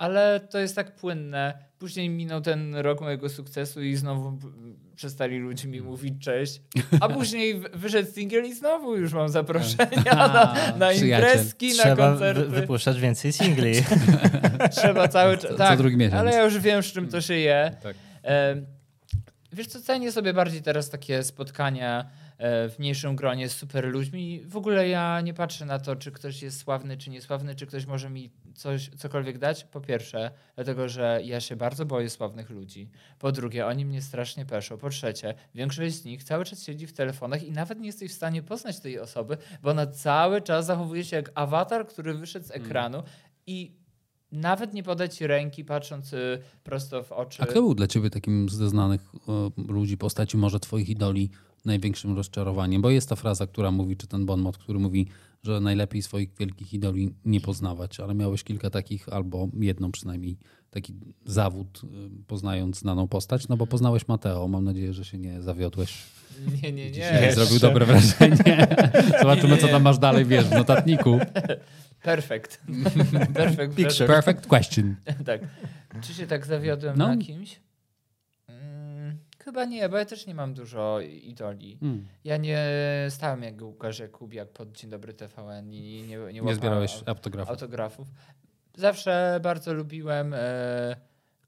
Ale to jest tak płynne. Później minął ten rok mojego sukcesu i znowu przestali ludzie mi mówić cześć. A później wyszedł singiel i znowu już mam zaproszenia na, na Przyjaciel. imprezki, na Trzeba koncerty. wy, wypuszczać więcej singli. Trzeba cały czas. Co- co Tak, drugi miesiąc. ale ja już wiem, z czym to się je. Tak. Wiesz co, cenię sobie bardziej teraz takie spotkania w mniejszym gronie z super ludźmi. W ogóle ja nie patrzę na to, czy ktoś jest sławny, czy niesławny, czy ktoś może mi coś, cokolwiek dać. Po pierwsze, dlatego, że ja się bardzo boję sławnych ludzi. Po drugie, oni mnie strasznie peszą. Po trzecie, większość z nich cały czas siedzi w telefonach i nawet nie jesteś w stanie poznać tej osoby, bo ona cały czas zachowuje się jak awatar, który wyszedł z ekranu i nawet nie podać ci ręki, patrząc y, prosto w oczy. A kto był dla ciebie takim ze znanych e, ludzi, postaci, może twoich idoli, największym rozczarowaniem? Bo jest ta fraza, która mówi, czy ten bon mot, który mówi, że najlepiej swoich wielkich idoli nie poznawać, ale miałeś kilka takich, albo jedną przynajmniej, taki zawód, e, poznając znaną postać, no bo poznałeś Mateo. Mam nadzieję, że się nie zawiodłeś. Nie, nie, nie. Dzisiaj zrobił dobre wrażenie. Zobaczymy, co tam masz dalej, wiesz, w notatniku. Perfekt. Perfect. Picture. Perfect question. tak. Czy się tak zawiodłem No. na kimś? Mm, chyba nie, bo ja też nie mam dużo idoli. Hmm. Ja nie stałem jak Łukasz Jakubiak pod Dzień Dobry TVN i nie, nie, nie, zbierałeś aut- autografów. autografów. Zawsze bardzo lubiłem e,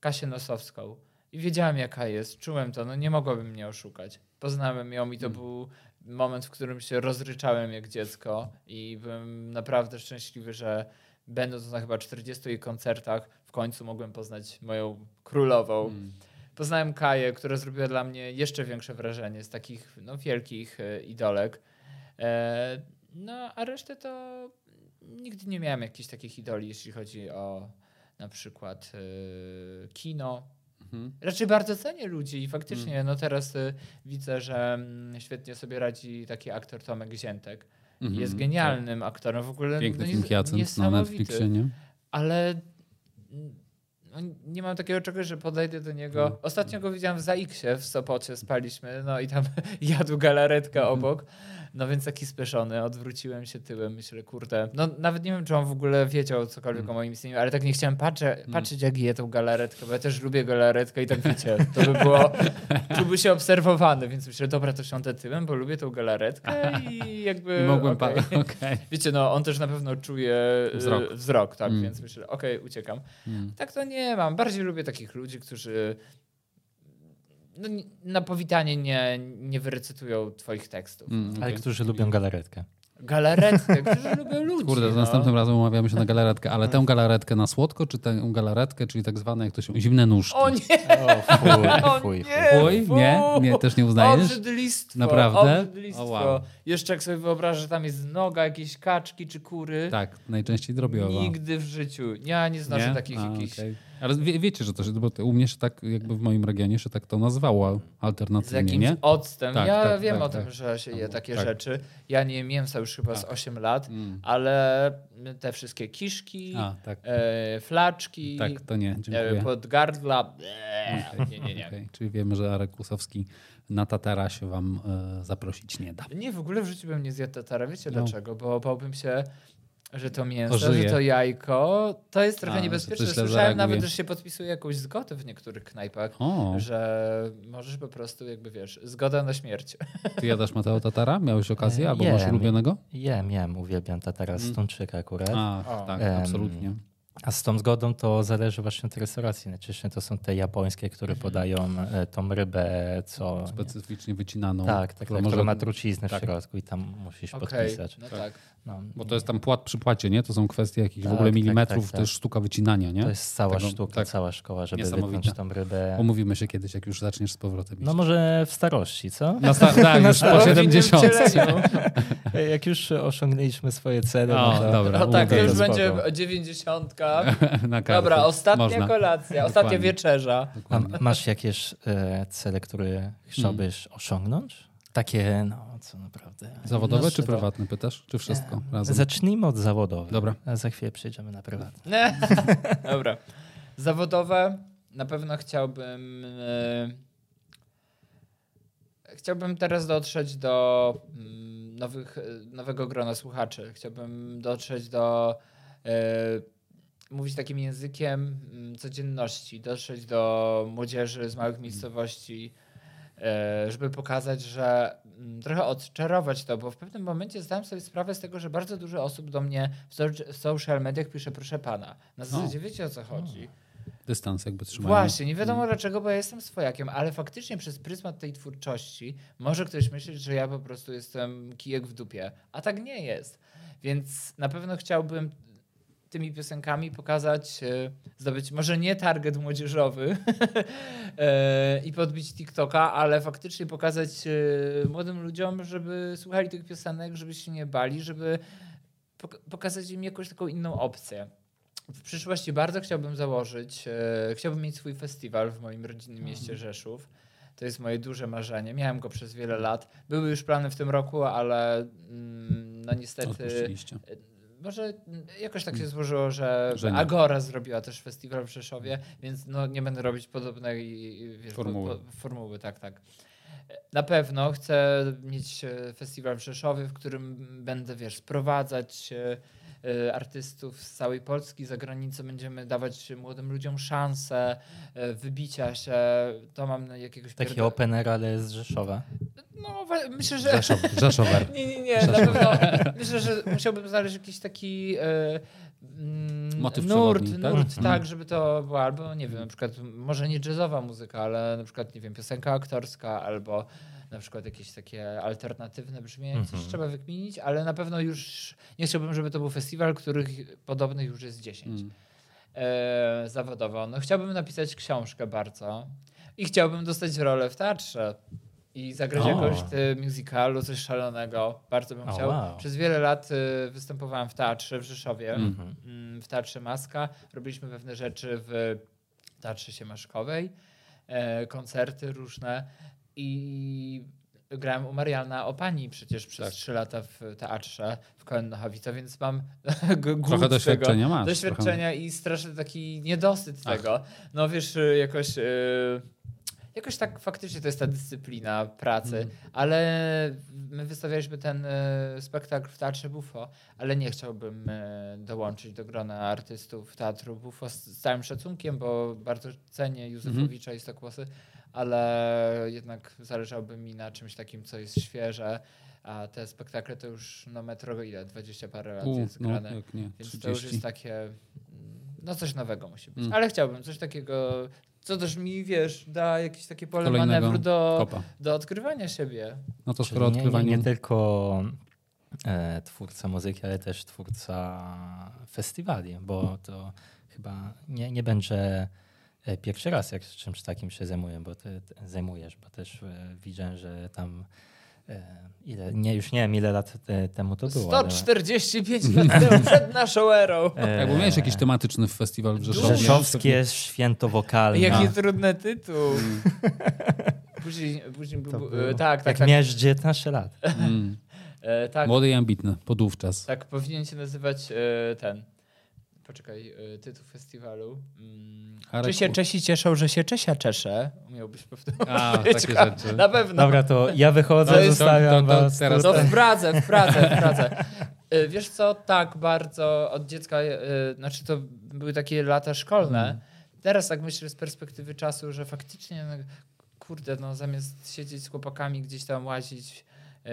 Kasię Nosowską. I wiedziałem, jaka jest. Czułem to. No nie mogłabym mnie oszukać. Poznałem ją i to Hmm. był moment, w którym się rozryczałem jak dziecko i byłem naprawdę szczęśliwy, że będąc na chyba 40 jej koncertach, w końcu mogłem poznać moją królową. Hmm. Poznałem Kaję, która zrobiła dla mnie jeszcze większe wrażenie z takich no, wielkich e, idolek. E, no, a resztę to nigdy nie miałem jakichś takich idoli, jeśli chodzi o na przykład e, kino. Mhm. Raczej bardzo cenię ludzi i faktycznie no teraz e, widzę, że mm, świetnie sobie radzi taki aktor Tomek Ziętek. Mhm. Jest genialnym aktorem w ogóle. Piękny no, film Hyacynt na Netflixie, nie? ale mm, nie mam takiego czegoś, że podejdę do niego. Mm. Ostatnio go widziałem w Zaiksie w Sopocie, spaliśmy, no i tam jadł galaretkę Mhm. obok. No więc taki spieszony, odwróciłem się tyłem, myślę, kurde. No nawet nie wiem, czy on w ogóle wiedział cokolwiek Mm. o moim istnieniu, ale tak nie chciałem patrzę, patrzeć, jak je tą galaretkę, bo ja też lubię galaretkę i tak wiecie, to by było, czułby się obserwowany, więc myślę, dobra, to siądę tyłem, bo lubię tą galaretkę i jakby... I mogłem okej. pa- okej. Wiecie, no on też na pewno czuje e, Wzrok. wzrok tak, Mm. więc myślę, okej, uciekam. Mm. Tak to nie mam. Bardziej lubię takich ludzi, którzy no, na powitanie nie, nie wyrecytują twoich tekstów. Mm, Ale okej. którzy lubią galaretkę. Galaretkę, którzy lubią ludzi. Kurde, to no. następnym razem umawiamy się na galaretkę, ale tę galaretkę na słodko, czy tę galaretkę, czyli tak zwane, jak to się, zimne nóżki? O nie! O, fuj, O fuj, nie! fuj. Fuj? Nie? Nie, też nie uznajesz? Obrzydlistwo. Naprawdę? Obrzydlistwo. O, wow. Jeszcze jak sobie wyobrażę, że tam jest noga jakiejś kaczki czy kury. Tak, najczęściej drobiowa. Nigdy w życiu. Ja nie znoszę Nie? takich A, jakichś... okej. Ale wie, wiecie, że to się, bo u mnie się tak, jakby w moim regionie się tak to nazywało Z alternatywnie, jakimś nie? octem. Tak, ja tak, wiem tak, o tym, tak. że się je takie Tak. rzeczy. Ja nie mięsa już chyba z Tak. 8 lat, Mm. ale te wszystkie kiszki, A, tak, e, flaczki, tak, to nie, e, podgardla. Eee, nie, nie, nie. Okej, Czyli wiemy, że Arek Kłusowski na Tatara się wam e, zaprosić nie da. Nie, w ogóle w życiu bym nie zjadł tatara. Wiecie No. dlaczego? Bo bałbym się, że to mięso, Ożyje. że to jajko, to jest trochę A, niebezpieczne. Słyszałem zareaguje. nawet, że się podpisuje jakąś zgodę w niektórych knajpach, O, że możesz po prostu jakby, wiesz, zgoda na śmierć. ty jadasz Mateo Tatara? Miałeś okazję? E, Albo masz jem. ulubionego? Jem, jem, uwielbiam tatara z Mm. tuńczyka akurat. A, O. tak, absolutnie. A z tą zgodą to zależy właśnie od restauracji. Najczęściej to są te japońskie, które mhm. podają e, tą rybę, co... Specyficznie wycinaną. Tak, tak, tak może... ma truciznę tak. w środku i tam musisz okay. podpisać. No tak. No. Bo to jest tam płat przy płacie, nie? To są kwestie jakichś tak, w ogóle tak, milimetrów, tak, tak, też sztuka wycinania, nie? To jest cała Tego, sztuka, tak. cała szkoła, żeby wytnąć tą rybę. Umówimy się kiedyś, jak już zaczniesz z powrotem iść. No może w starości, co? Na sta- tak, już po 70. jak już osiągnęliśmy swoje cele, no, no to... dobra, no tak, to już będzie 90 na Dobra, ostatnia można. kolacja, ostatnia wieczerza. Masz jakieś e, cele, które chciałbyś hmm. osiągnąć? Takie, no, co naprawdę. Zawodowe czy prywatne, pytasz? Czy wszystko e, razem? Zacznijmy od zawodowych. Dobra. A za chwilę przejdziemy na prywatne. Nie. Dobra. Zawodowe na pewno chciałbym... E, chciałbym teraz dotrzeć do mm, nowych, e, nowego grona słuchaczy. Chciałbym dotrzeć do... E, mówić takim językiem mm, codzienności, dotrzeć do młodzieży z małych miejscowości, e, żeby pokazać, że mm, trochę odczarować to, bo w pewnym momencie zdałem sobie sprawę z tego, że bardzo dużo osób do mnie w, so, w social mediach pisze proszę pana. Na zasadzie wiecie o co chodzi. Dystans jakby trzymają. Właśnie, nie wiadomo dlaczego, bo ja jestem swojakiem, ale faktycznie przez pryzmat tej twórczości może ktoś myśleć, że ja po prostu jestem kijek w dupie, a tak nie jest. Więc na pewno chciałbym tymi piosenkami pokazać, e, zdobyć może nie target młodzieżowy e, i podbić TikToka, ale faktycznie pokazać e, młodym ludziom, żeby słuchali tych piosenek, żeby się nie bali, żeby pok- pokazać im jakąś taką inną opcję. W przyszłości bardzo chciałbym założyć, chciałbym mieć swój festiwal w moim rodzinnym mieście Rzeszów. To jest moje duże marzenie. Miałem go przez wiele lat. Były już plany w tym roku, ale mm, no niestety. Może mm, jakoś tak się złożyło, że, Że. Agora zrobiła też festiwal w Rzeszowie, więc no, nie będę robić podobnej wiesz, Formuły. Po, po, formuły. Tak, tak. Na pewno chcę mieć e, festiwal w Rzeszowie, w którym będę, wiesz, sprowadzać artystów z całej Polski, za granicą będziemy dawać młodym ludziom szansę e, wybicia się. To mam na jakiegoś Taki pierdo- open air, ale z Rzeszowa. No, myślę, że... Rzeszow, Rzeszower. Nie, nie, nie. Na pewno myślę, że musiałbym znaleźć jakiś taki e, mm, Motyw nurt, tak? nurt Mhm. tak, żeby to było albo, nie wiem, na przykład może nie jazzowa muzyka, ale na przykład, nie wiem, piosenka aktorska albo na przykład jakieś takie alternatywne brzmienie. Coś Mhm. trzeba wykminić, ale na pewno już nie chciałbym, żeby to był festiwal, których podobnych już jest 10 Mm. e, zawodowo. No, chciałbym napisać książkę bardzo i chciałbym dostać rolę w teatrze i zagrać O. jakoś musicalu, coś szalonego. Bardzo bym chciał. wow. Przez wiele lat y, występowałem w teatrze w Rzeszowie, Mhm. mm, w Teatrze Maska. Robiliśmy pewne rzeczy w Teatrze Siemaszkowej, e, koncerty różne i grałem u Mariana Opani przecież przez Tak. trzy lata w teatrze w Koen-Nochowice, więc mam Trochę tego doświadczenia masz. doświadczenia i straszny taki niedosyt Ach. tego. No wiesz, y, jakoś, y, jakoś tak faktycznie to jest ta dyscyplina pracy, Mhm. ale my wystawialiśmy ten y, spektakl w Teatrze Bufo, ale nie chciałbym y, dołączyć do grona artystów Teatru Bufo z, z całym szacunkiem, bo bardzo cenię Józefowicza i Stokłosy, ale jednak zależałoby mi na czymś takim, co jest świeże, a te spektakle to już no metro ile, 20 parę lat U, jest no, grane. jak nie, Więc to już 30. jest takie, mm, no coś nowego musi być. Mm. Ale chciałbym coś takiego, co też mi, wiesz, da jakieś takie pole Kolejnego manewru do, Kopa. do odkrywania siebie. No to skoro nie, nie, odkrywanie... nie tylko e, twórca muzyki, ale też twórca festiwali, bo to chyba nie, nie będzie pierwszy raz, jak czymś takim się zajmuję, bo ty, ty zajmujesz, bo też e, widziałem, że tam e, ile, nie, już nie wiem ile lat te, temu to było. ale, 145 lat temu, przed naszą erą. e, Jakby miałeś jakiś tematyczny festiwal w Rzeszowie. Rzeszowskie święto wokalne. Jaki trudny tytuł. Mm, Później, później był, było- e, tak, tak, Jak tak, miałeś 19 lat. Mm. e, tak, Młody i ambitny, podówczas. tak, powinien się nazywać e, ten, poczekaj, e, tytuł festiwalu. Mm, Czy się Czesi cieszą, że się Czesia czesze? Umiałbyś powtórzyć. A, takie rzeczy. Na pewno. Dobra, to ja wychodzę, To jest- zostawiam to- to was. teraz- No w Pradze, w Pradze, w Pradze. Y, Wiesz co, tak bardzo od dziecka, y, znaczy to były takie lata szkolne. Mm. Teraz tak myślę z perspektywy czasu, że faktycznie, no, kurde, no zamiast siedzieć z chłopakami gdzieś tam łazić,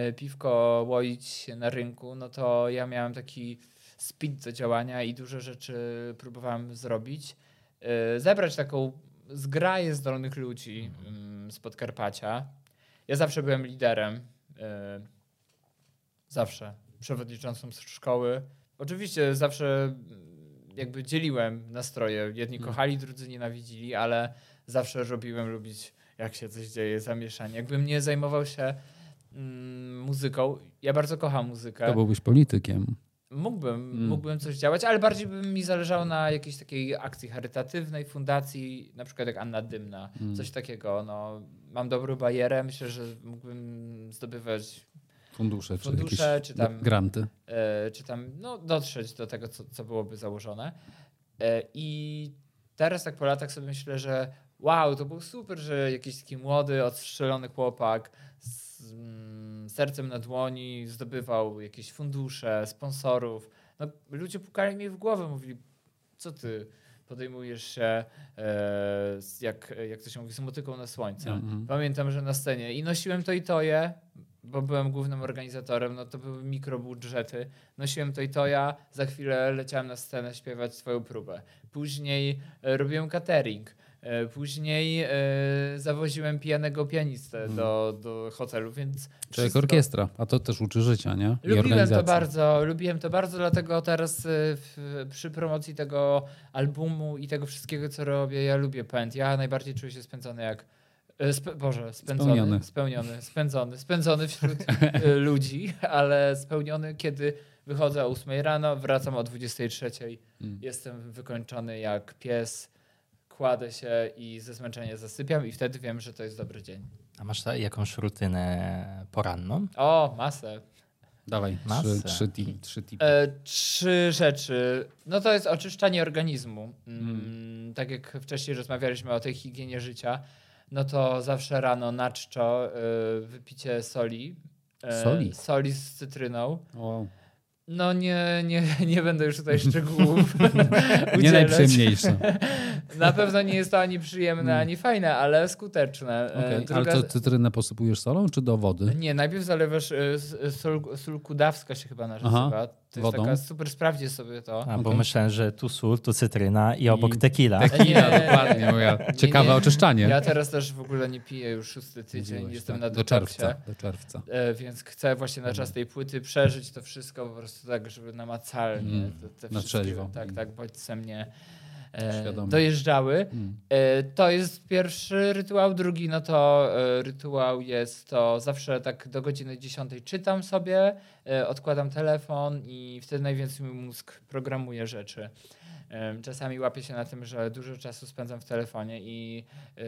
y, piwko łoić na rynku, no to ja miałem taki speed do działania i dużo rzeczy próbowałem zrobić. Y, Zebrać taką zgraję zdolnych ludzi mm, z Podkarpacia. Ja zawsze byłem liderem. y, Zawsze. Przewodniczącym szkoły. Oczywiście zawsze mm, jakby dzieliłem nastroje. Jedni Mm. kochali, drudzy nienawidzili, ale zawsze robiłem lubić, jak się coś dzieje, zamieszanie. Jakbym nie zajmował się mm, muzyką, ja bardzo kocham muzykę, To byłbyś politykiem. Mógłbym, Mm. mógłbym coś działać, ale bardziej by mi zależało na jakiejś takiej akcji charytatywnej, fundacji, na przykład jak Anna Dymna, Mm. coś takiego. No, mam dobrą barierę, myślę, że mógłbym zdobywać, Fundusze, czy Fundusze, jakieś czy tam- granty. e, czy tam no, dotrzeć do tego, co, co byłoby założone. E, I teraz tak po latach sobie myślę, że wow, to był super, że jakiś taki młody, odstrzelony chłopak z mm, sercem na dłoni zdobywał jakieś fundusze, sponsorów. No, ludzie pukali mi w głowę, mówili, co ty podejmujesz się, e, jak, jak to się mówi, na słońce. Mhm. Pamiętam, że na scenie i nosiłem to i to je, bo byłem głównym organizatorem, no to były mikrobudżety. Nosiłem to i to ja, za chwilę leciałem na scenę śpiewać swoją próbę. Później e, robiłem catering. E, Później e, zawoziłem pijanego pianistę Mhm. do, do hotelu, więc. Czy wszystko- orkiestra, a to też uczy życia, nie? I Lubiłem to bardzo, lubiłem to bardzo, dlatego teraz y, w, przy promocji tego albumu i tego wszystkiego, co robię, ja lubię pęd. Ja najbardziej czuję się spędzony jak. Spe, Boże, spędzony, Spełniony. spełniony, spędzony, spędzony wśród ludzi, ale spełniony, kiedy wychodzę o 8 rano, wracam o 23. Mm. Jestem wykończony jak pies, kładę się i ze zmęczenia zasypiam, i wtedy wiem, że to jest dobry dzień. A masz jakąś rutynę poranną? O, masę. Dawaj, trzy, Masę. trzy, trzy tipy. E, trzy rzeczy. No to jest oczyszczanie organizmu. Mm, Tak jak wcześniej rozmawialiśmy o tej higienie życia, no to zawsze rano na czczo e, wypicie soli. E, Soli? Soli z cytryną. Wow. No nie, nie, nie będę już tutaj szczegółów Nie najprzyjemniejsze. Na pewno nie jest to ani przyjemne, Mm. ani fajne, ale skuteczne. E, Okay. druga- Ale to cytrynę posypujesz solą, czy do wody? Nie, najpierw zalewasz e, s- sól, sól kudawska się chyba nazywa. Aha, To jest wodą. taka super, sprawdźcie sobie to. A, bo Okej. myślałem, że tu sól, tu cytryna i obok I- tequila. Tequila, Nie. dokładnie. Moja ciekawe nie. oczyszczanie. Ja teraz też w ogóle nie piję już szósty tydzień, Mówiłeś, jestem tak. na Do czerwca. Do czerwca. e, więc chcę właśnie na czas tej płyty przeżyć to wszystko po prostu tak, żeby namacalnie Mm, te, te na wszystkie, trzeźwo. tak, tak, bodźce mnie e, dojeżdżały. Mm. E, To jest pierwszy rytuał. Drugi, no to e, rytuał jest to zawsze tak do godziny 10 czytam sobie, odkładam telefon i wtedy najwięcej mój mózg programuje rzeczy. Czasami łapię się na tym, że dużo czasu spędzam w telefonie i e,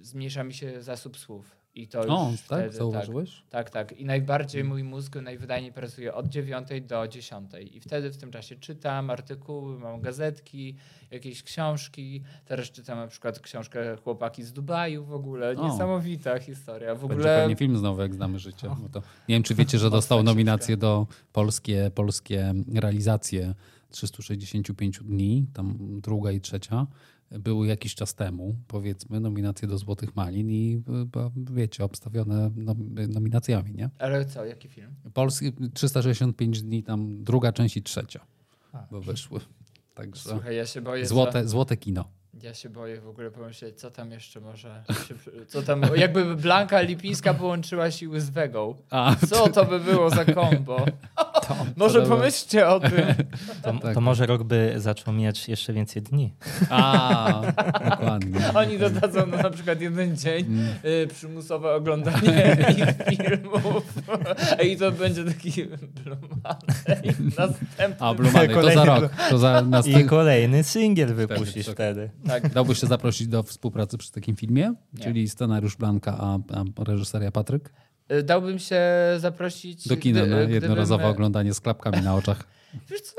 zmniejsza mi się zasób słów. I to O, wtedy, tak? tak, Zauważyłeś? tak, tak. I najbardziej mój mózg najwydajniej pracuje od 9 do 10. I wtedy w tym czasie czytam artykuły, mam gazetki, jakieś książki. Teraz czytam na przykład książkę Chłopaki z Dubaju w ogóle. O. Niesamowita historia. W Będzie ogóle pewnie film znowu, jak znamy życie. To, nie wiem, czy wiecie, że dostał nominację do polskie, polskie realizacje 365 dni, tam druga i trzecia. Były jakiś czas temu, powiedzmy, nominacje do Złotych Malin i bo, wiecie, obstawione nom- nominacjami, nie? Ale co, jaki film? Polski 365 dni, tam druga część i trzecia, A. bo wyszły. Także Słuchaj, ja się boję. złote, złote kino. Ja się boję w ogóle pomyśleć, co tam jeszcze może. Się, co tam, jakby Blanka Lipińska połączyła siły z Wegą. Co to by było za kombo? Może dobra. pomyślcie o tym. To, Tak. to może rok by zaczął mieć jeszcze więcej dni. a dokładnie. Oni dodadzą no, na przykład jeden dzień Mm. y, przymusowe oglądanie ich filmów. I to będzie taki Blumany. Następny. A, Blumany, to za rok. To za I kolejny singiel wypuścisz tak. wtedy. Tak. Dałbyś się zaprosić do współpracy przy takim filmie? Nie. Czyli scenariusz Blanka, a, a reżyseria Patryk? Y, Dałbym się zaprosić. Do kina gdy- na gdybym- jednorazowe oglądanie z klapkami na oczach. Wiesz co,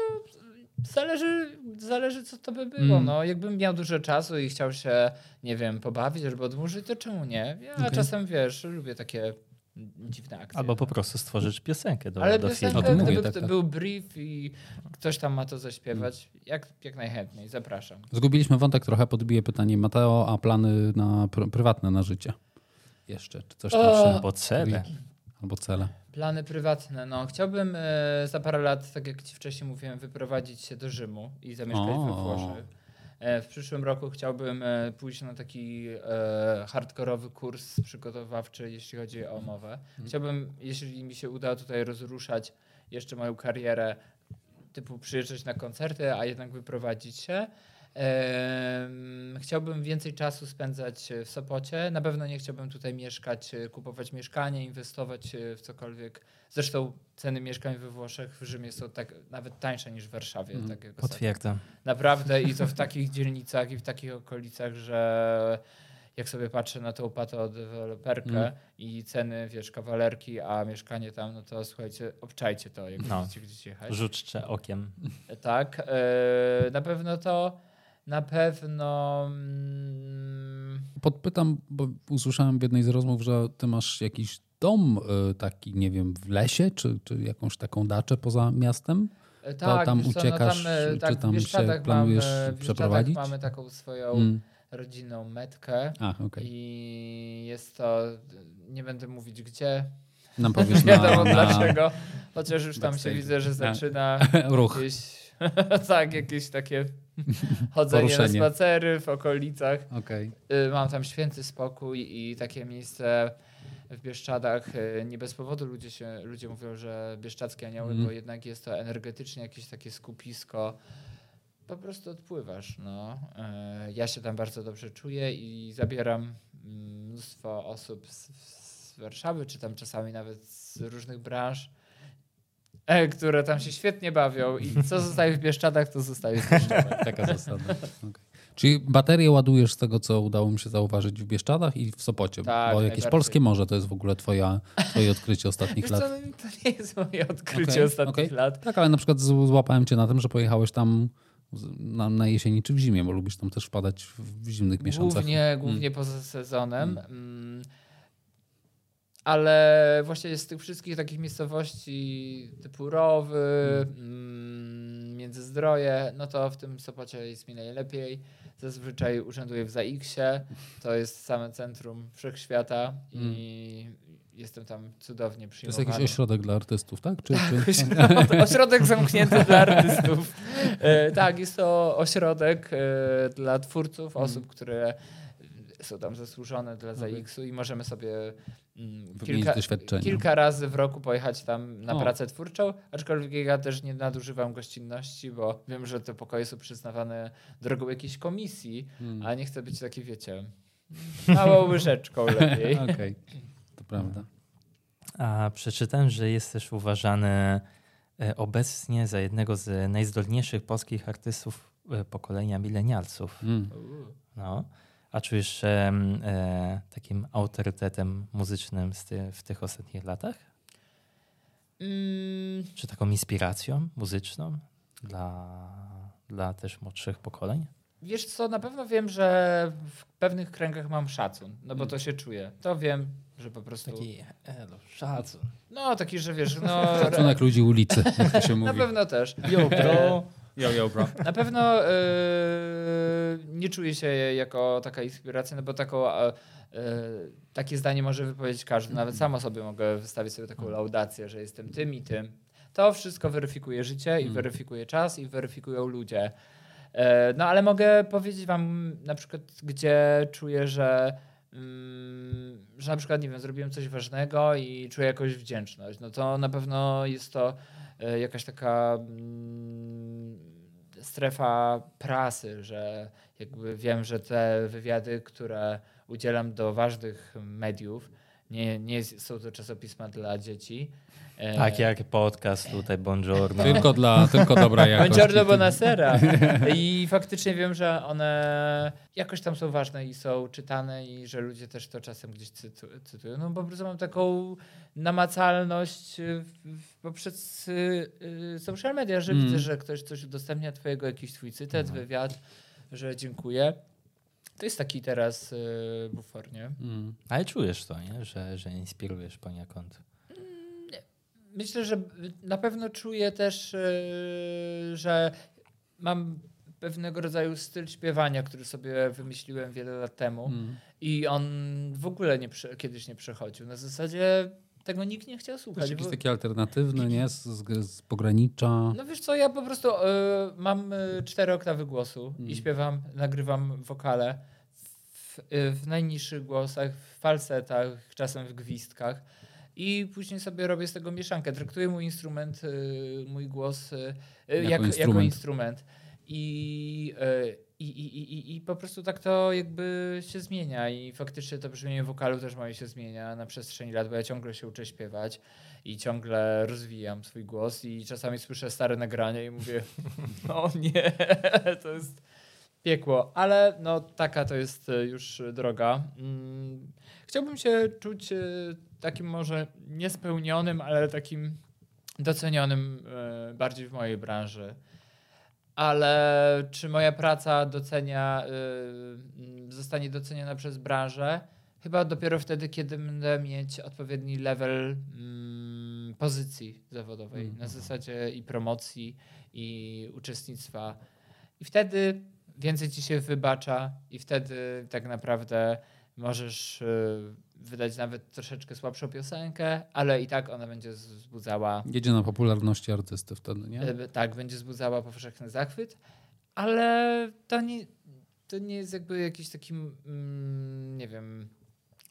zależy, zależy co to by było. Mm. No, jakbym miał dużo czasu i chciał się, nie wiem, pobawić albo odmurzyć, to czemu nie? Ja Okej. czasem, wiesz, lubię takie dziwne akcje. Albo po prostu stworzyć piosenkę do, Ale do piosenkę, filmu. Gdyby tak, to tak. był brief i ktoś tam ma to zaśpiewać, jak, jak najchętniej, zapraszam. Zgubiliśmy wątek trochę, podbiję pytanie Mateo, a plany na pr prywatne na życie? Jeszcze, czy coś tam O! Albo cele. Albo cele. Plany prywatne. No, chciałbym e, za parę lat, tak jak ci wcześniej mówiłem, wyprowadzić się do Rzymu i zamieszkać O. we Włoszech. E, w przyszłym roku chciałbym e, pójść na taki e, hardkorowy kurs przygotowawczy, jeśli chodzi o mowę. Chciałbym, jeśli mi się uda tutaj rozruszać jeszcze moją karierę, typu przyjeżdżać na koncerty, a jednak wyprowadzić się. Chciałbym więcej czasu spędzać w Sopocie. Na pewno nie chciałbym tutaj mieszkać, e, kupować mieszkanie, inwestować e, w cokolwiek. Zresztą ceny mieszkań we Włoszech, w Rzymie są tak nawet tańsze niż w Warszawie. Mhm. Tak. Potwierdzam. Naprawdę i to w takich dzielnicach i w takich okolicach, że jak sobie patrzę na tą patodeweloperkę Mm. i ceny, wiesz, kawalerki, a mieszkanie tam, no to słuchajcie, obczajcie to, jak No. będziecie gdzieś jechać. Rzućcie okiem. Tak, e, na pewno to, na pewno mm, Podpytam, bo usłyszałem w jednej z rozmów, że ty masz jakiś dom y, taki, nie wiem, w lesie, czy, czy jakąś taką daczę poza miastem? e, tak, tam wiesz co, uciekasz, no tam, e, czy tak, tam się planujesz mamy, przeprowadzić? mamy taką swoją Mm. rodzinną metkę A, okej. i jest to, nie będę mówić gdzie, Nam powiesz Nie wiadomo na dlaczego, chociaż już tam się widzę, że zaczyna ruch. jakieś, tak, jakieś takie chodzenie Poruszenie. na spacery w okolicach. Okej. Y, Mam tam święty spokój i takie miejsce w Bieszczadach. y, Nie bez powodu ludzie, się, ludzie mówią, że bieszczadzkie anioły, Mhm. bo jednak jest to energetycznie jakieś takie skupisko. Po prostu odpływasz. No. Y, Ja się tam bardzo dobrze czuję i zabieram mm, mnóstwo osób z, z Warszawy, czy tam czasami nawet z różnych branż, które tam się świetnie bawią i co zostaje w Bieszczadach, to zostaje w Bieszczadach. Taka zasada. Okej. Czyli baterię ładujesz z tego, co udało mi się zauważyć w Bieszczadach i w Sopocie. Tak, bo jakieś polskie morze to jest w ogóle twoja, twoje odkrycie ostatnich lat. co, no, to nie jest moje odkrycie Okej, ostatnich okej. lat. Tak, ale na przykład złapałem cię na tym, że pojechałeś tam na, na jesieni czy w zimie, bo lubisz tam też wpadać w, zimnych miesiącach. Głównie, głównie poza sezonem. Mm. Ale właśnie z tych wszystkich takich miejscowości typu Rowy, mm. Międzyzdroje, no to w tym Sopocie jest mi najlepiej. Zazwyczaj urzęduję w ZAX-ie, to jest same centrum wszechświata i jestem tam cudownie To jest przyjmowany. jakiś ośrodek dla artystów, tak? Czy, czy... Ośrodek, ośrodek zamknięty dla artystów. E, tak, jest to ośrodek e, dla twórców, Mm. osób, które są tam zasłużone dla Okej. ZAX-u i możemy sobie mm, kilka, kilka razy w roku pojechać tam na O. pracę twórczą, aczkolwiek ja też nie nadużywam gościnności, bo wiem, że te pokoje są przyznawane drogą jakiejś komisji, Hmm. a nie chcę być taki, wiecie, małą łyżeczką lepiej. Okej, to prawda. A przeczytałem, że jesteś uważany e, obecnie za jednego z najzdolniejszych polskich artystów e, pokolenia milenialsów. Mm. No. A czujesz się e, takim autorytetem muzycznym z ty, w tych ostatnich latach? Mm, Czy taką inspiracją muzyczną dla, dla też młodszych pokoleń? Wiesz co, na pewno wiem, że w pewnych kręgach mam szacun, no bo to się czuje. To wiem, że po prostu... Taki elo, szacun. No, taki, że wiesz, no... Szacunek ludzi ulicy, jak to się Na mówi. pewno też. Yo, bro. Yo, yo, bro. Na pewno yy, nie czuję się jako taka inspiracja, no bo taką, e, takie zdanie może wypowiedzieć każdy. Nawet sama sobie mogę wystawić sobie taką laudację, że jestem tym i tym. To wszystko weryfikuje życie i Mm. weryfikuje czas i weryfikują ludzie. E, No ale mogę powiedzieć wam na przykład, gdzie czuję, że, mm, że na przykład, nie wiem, zrobiłem coś ważnego i czuję jakąś wdzięczność. No to na pewno jest to jakaś taka mm, strefa prasy, że jakby wiem, że te wywiady, które udzielam do ważnych mediów, nie, nie są to czasopisma dla dzieci. E, Tak jak podcast tutaj, buongiorno. Tylko, dla, tylko dobra jakość. Buongiorno Bonasera. I faktycznie wiem, że one jakoś tam są ważne i są czytane i że ludzie też to czasem gdzieś cytu, cytują. No po prostu mam taką namacalność y, poprzez y, y, social media, że Mm. widzę, że ktoś coś udostępnia twojego, jakiś twój cytat, wywiad, że dziękuję. To jest taki teraz y, bufor, nie? Mm. Ale czujesz to, nie? Że, że inspirujesz poniekąd. Myślę, że na pewno czuję też, yy, że mam pewnego rodzaju styl śpiewania, który sobie wymyśliłem wiele lat temu Mm. i on w ogóle nie kiedyś nie przechodził. Na zasadzie tego nikt nie chciał słuchać. jest jakiś bo- taki alternatywny, nie? Z, z, pogranicza. No wiesz co, ja po prostu y, mam y, cztery oktawy głosu Mm. i śpiewam, nagrywam wokale w, y, w najniższych głosach, w falsetach, czasem w gwizdkach i później sobie robię z tego mieszankę. Traktuję mój instrument, y, mój głos y, y, Jako jak, jako instrument. instrument. I i, i, i, I po prostu tak to jakby się zmienia i faktycznie to brzmienie wokalu też moje się zmienia na przestrzeni lat, bo ja ciągle się uczę śpiewać i ciągle rozwijam swój głos i czasami słyszę stare nagrania i mówię, no nie, to jest piekło, ale no taka to jest już droga. Mm, chciałbym się czuć e, takim może niespełnionym, ale takim docenionym e, bardziej w mojej branży ale czy moja praca docenia, y, zostanie doceniona przez branżę? Chyba dopiero wtedy, kiedy będę mieć odpowiedni level mm, pozycji zawodowej mm. na zasadzie i promocji, i uczestnictwa. I wtedy więcej ci się wybacza, i wtedy tak naprawdę możesz y, wydać nawet troszeczkę słabszą piosenkę, ale i tak ona będzie wzbudzała. Jedzie na popularności artysty wtedy, nie? Tak, będzie wzbudzała powszechny zachwyt, ale to nie, to nie jest jakby jakiś taki, mm, nie wiem,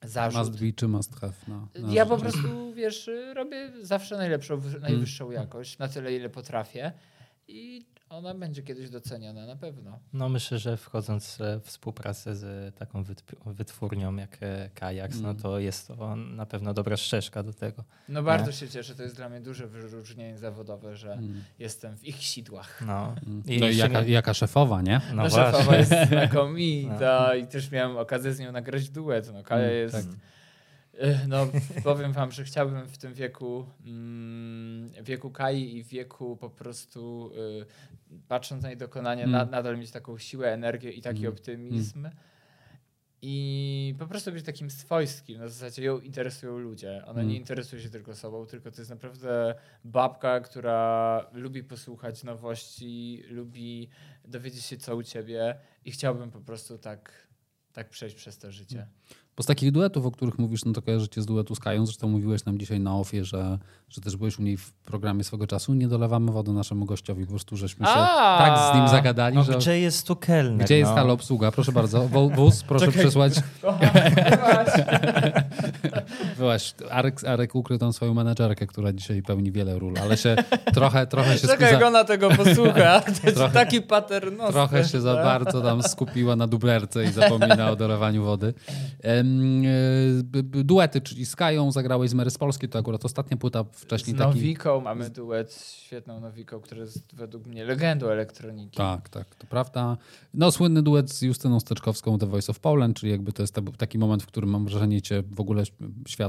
zarzut. Must be czy must have. No, ja po prostu, wiesz, robię zawsze najlepszą, najwyższą mm. jakość, na tyle, ile potrafię. I ona będzie kiedyś doceniona na pewno. No myślę, że wchodząc w współpracę z taką wytwórnią jak e, Kajaks, no mm. no to jest to na pewno dobra ścieżka do tego. No bardzo nie? się cieszę, to jest dla mnie duże wyróżnienie zawodowe, że mm. jestem w ich sidłach. No, mm. I, no i jaka, nie... jaka, szefowa, nie? No, no szefowa jest znakomita no. i też miałem okazję z nią nagrać duet. No Kaja mm, jest... Tak no, powiem wam, że chciałbym w tym wieku, mm, wieku Kai i wieku po prostu y, patrząc na jej dokonania, mm. na, nadal mieć taką siłę, energię i taki mm. optymizm. Mm. I po prostu być takim swojskim. Na zasadzie ją interesują ludzie. Ona nie interesuje się tylko sobą, tylko to jest naprawdę babka, która lubi posłuchać nowości, lubi dowiedzieć się, co u ciebie. I chciałbym po prostu tak, tak przejść przez to życie. Bo z takich duetów, o których mówisz, no to kojarzycie z duetu z Kają. Zresztą mówiłeś nam dzisiaj na ofie, że, że też byłeś u niej w programie swego czasu. Nie dolewamy wody naszemu gościowi. Po prostu żeśmy się A, tak z nim zagadali, no, że... Gdzie jest tu kelner? Gdzie jest no? halo obsługa? Proszę bardzo. Wóz, proszę Czekaj. przesłać. Byłaś. Arek, Arek ukrył tam swoją menedżerkę, która dzisiaj pełni wiele ról, ale się trochę, trochę się... Czekaj, skuza... ona tego posłucha. trochę, taki paternosty. Trochę się za bardzo tam skupiła na dublerce i zapomina o dolewaniu wody. E, duety, czyli z Kają zagrałeś z Mary z Polski, to akurat ostatnia płyta wcześniej. Z Nowiką taki... mamy duet, świetną Nowiką, która jest według mnie legendą elektroniki. Tak, tak, to prawda. No słynny duet z Justyną Steczkowską The Voice of Poland, czyli jakby to jest taki moment, w którym mam wrażenie cię w ogóle świat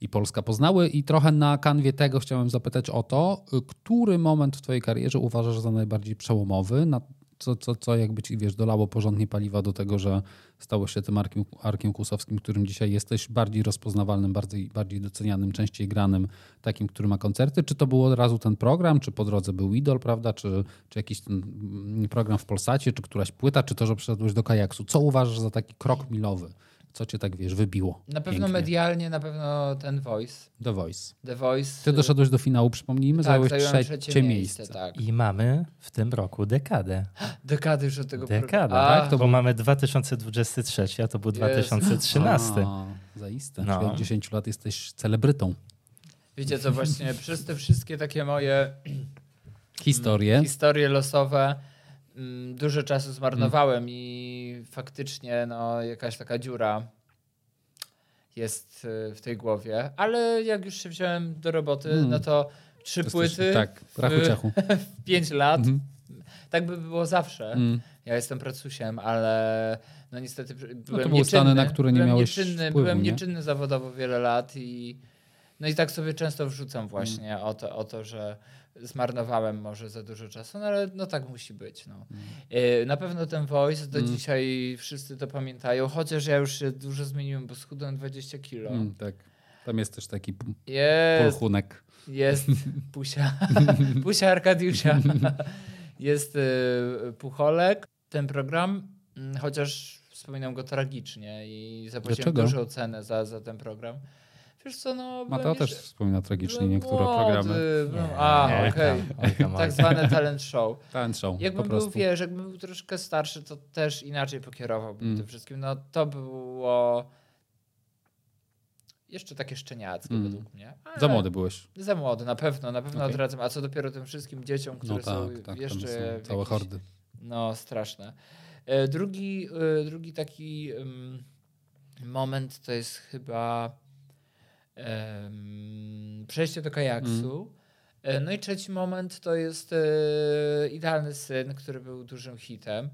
i Polska poznały i trochę na kanwie tego chciałem zapytać o to, który moment w twojej karierze uważasz za najbardziej przełomowy, na co, co, co jakby ci wiesz, dolało porządnie paliwa do tego, że stało się tym Arkiem, Arkiem Kłusowskim, którym dzisiaj jesteś, bardziej rozpoznawalnym, bardziej, bardziej docenianym, częściej granym, takim, który ma koncerty? Czy to było od razu ten program, czy po drodze był Idol, prawda? Czy, czy jakiś ten mm, program w Polsacie, czy któraś płyta, czy to, że przyszedłeś do kajaksu? Co uważasz za taki krok milowy? Co cię tak, wiesz, wybiło? Na pewno pięknie? medialnie, na pewno ten Voice. The Voice. The Voice. Ty doszedłeś do finału, przypomnijmy, tak, zająłeś trzecie, trzecie miejsce. miejsce. Tak. I mamy w tym roku dekadę. Dekady już od tego Dekadę, tak? To bo mamy 2023, a to był yes. 2013. A, zaiste. No. Czyli od 10 lat jesteś celebrytą. Wiecie co, właśnie przez te wszystkie takie moje historie, historie losowe dużo czasu zmarnowałem mm. i faktycznie no, jakaś taka dziura jest y, w tej głowie. Ale jak już się wziąłem do roboty, mm. no to trzy Jesteś, płyty tak, w, w pięć lat. Mm. Tak by było zawsze. Mm. Ja jestem pracusiem, ale no niestety byłem no to były nieczynny. Stany, na które nie byłem miałeś nieczynny, wpływu, Byłem nie? nieczynny zawodowo wiele lat i no i tak sobie często wrzucam właśnie mm. o, to, o to, że zmarnowałem może za dużo czasu, no ale no tak musi być. No. Mm. Na pewno ten voice do mm. dzisiaj wszyscy to pamiętają, chociaż ja już się dużo zmieniłem, bo schudłem 20 kilo. Mm, tak. Tam jest też taki jest, pulchunek. Jest Pusia. Pusia Arkadiusza. jest y, Pucholek. Ten program, mm, chociaż wspominam go tragicznie i zapłaciłem dużą cenę za, za ten program. Wiesz co, no... Mateo też wspomina tragicznie niektóre młody, programy. Nie, a, okej. Okay. Tak zwane talent show. Talent show, Jakbym był, wiesz, jakbym był troszkę starszy, to też inaczej pokierowałbym mm. tym wszystkim. No to było jeszcze takie szczeniackie mm. według mnie. Ale za młody byłeś. Za młody, na pewno, na pewno okay. odradzam. A co dopiero tym wszystkim dzieciom, które no tak, są tak, jeszcze... Są całe jakieś, hordy. No, straszne. E, drugi, e, drugi taki moment to jest chyba przejście do kajaksu. E, No i trzeci moment to jest e, Idealny Syn, który był dużym hitem.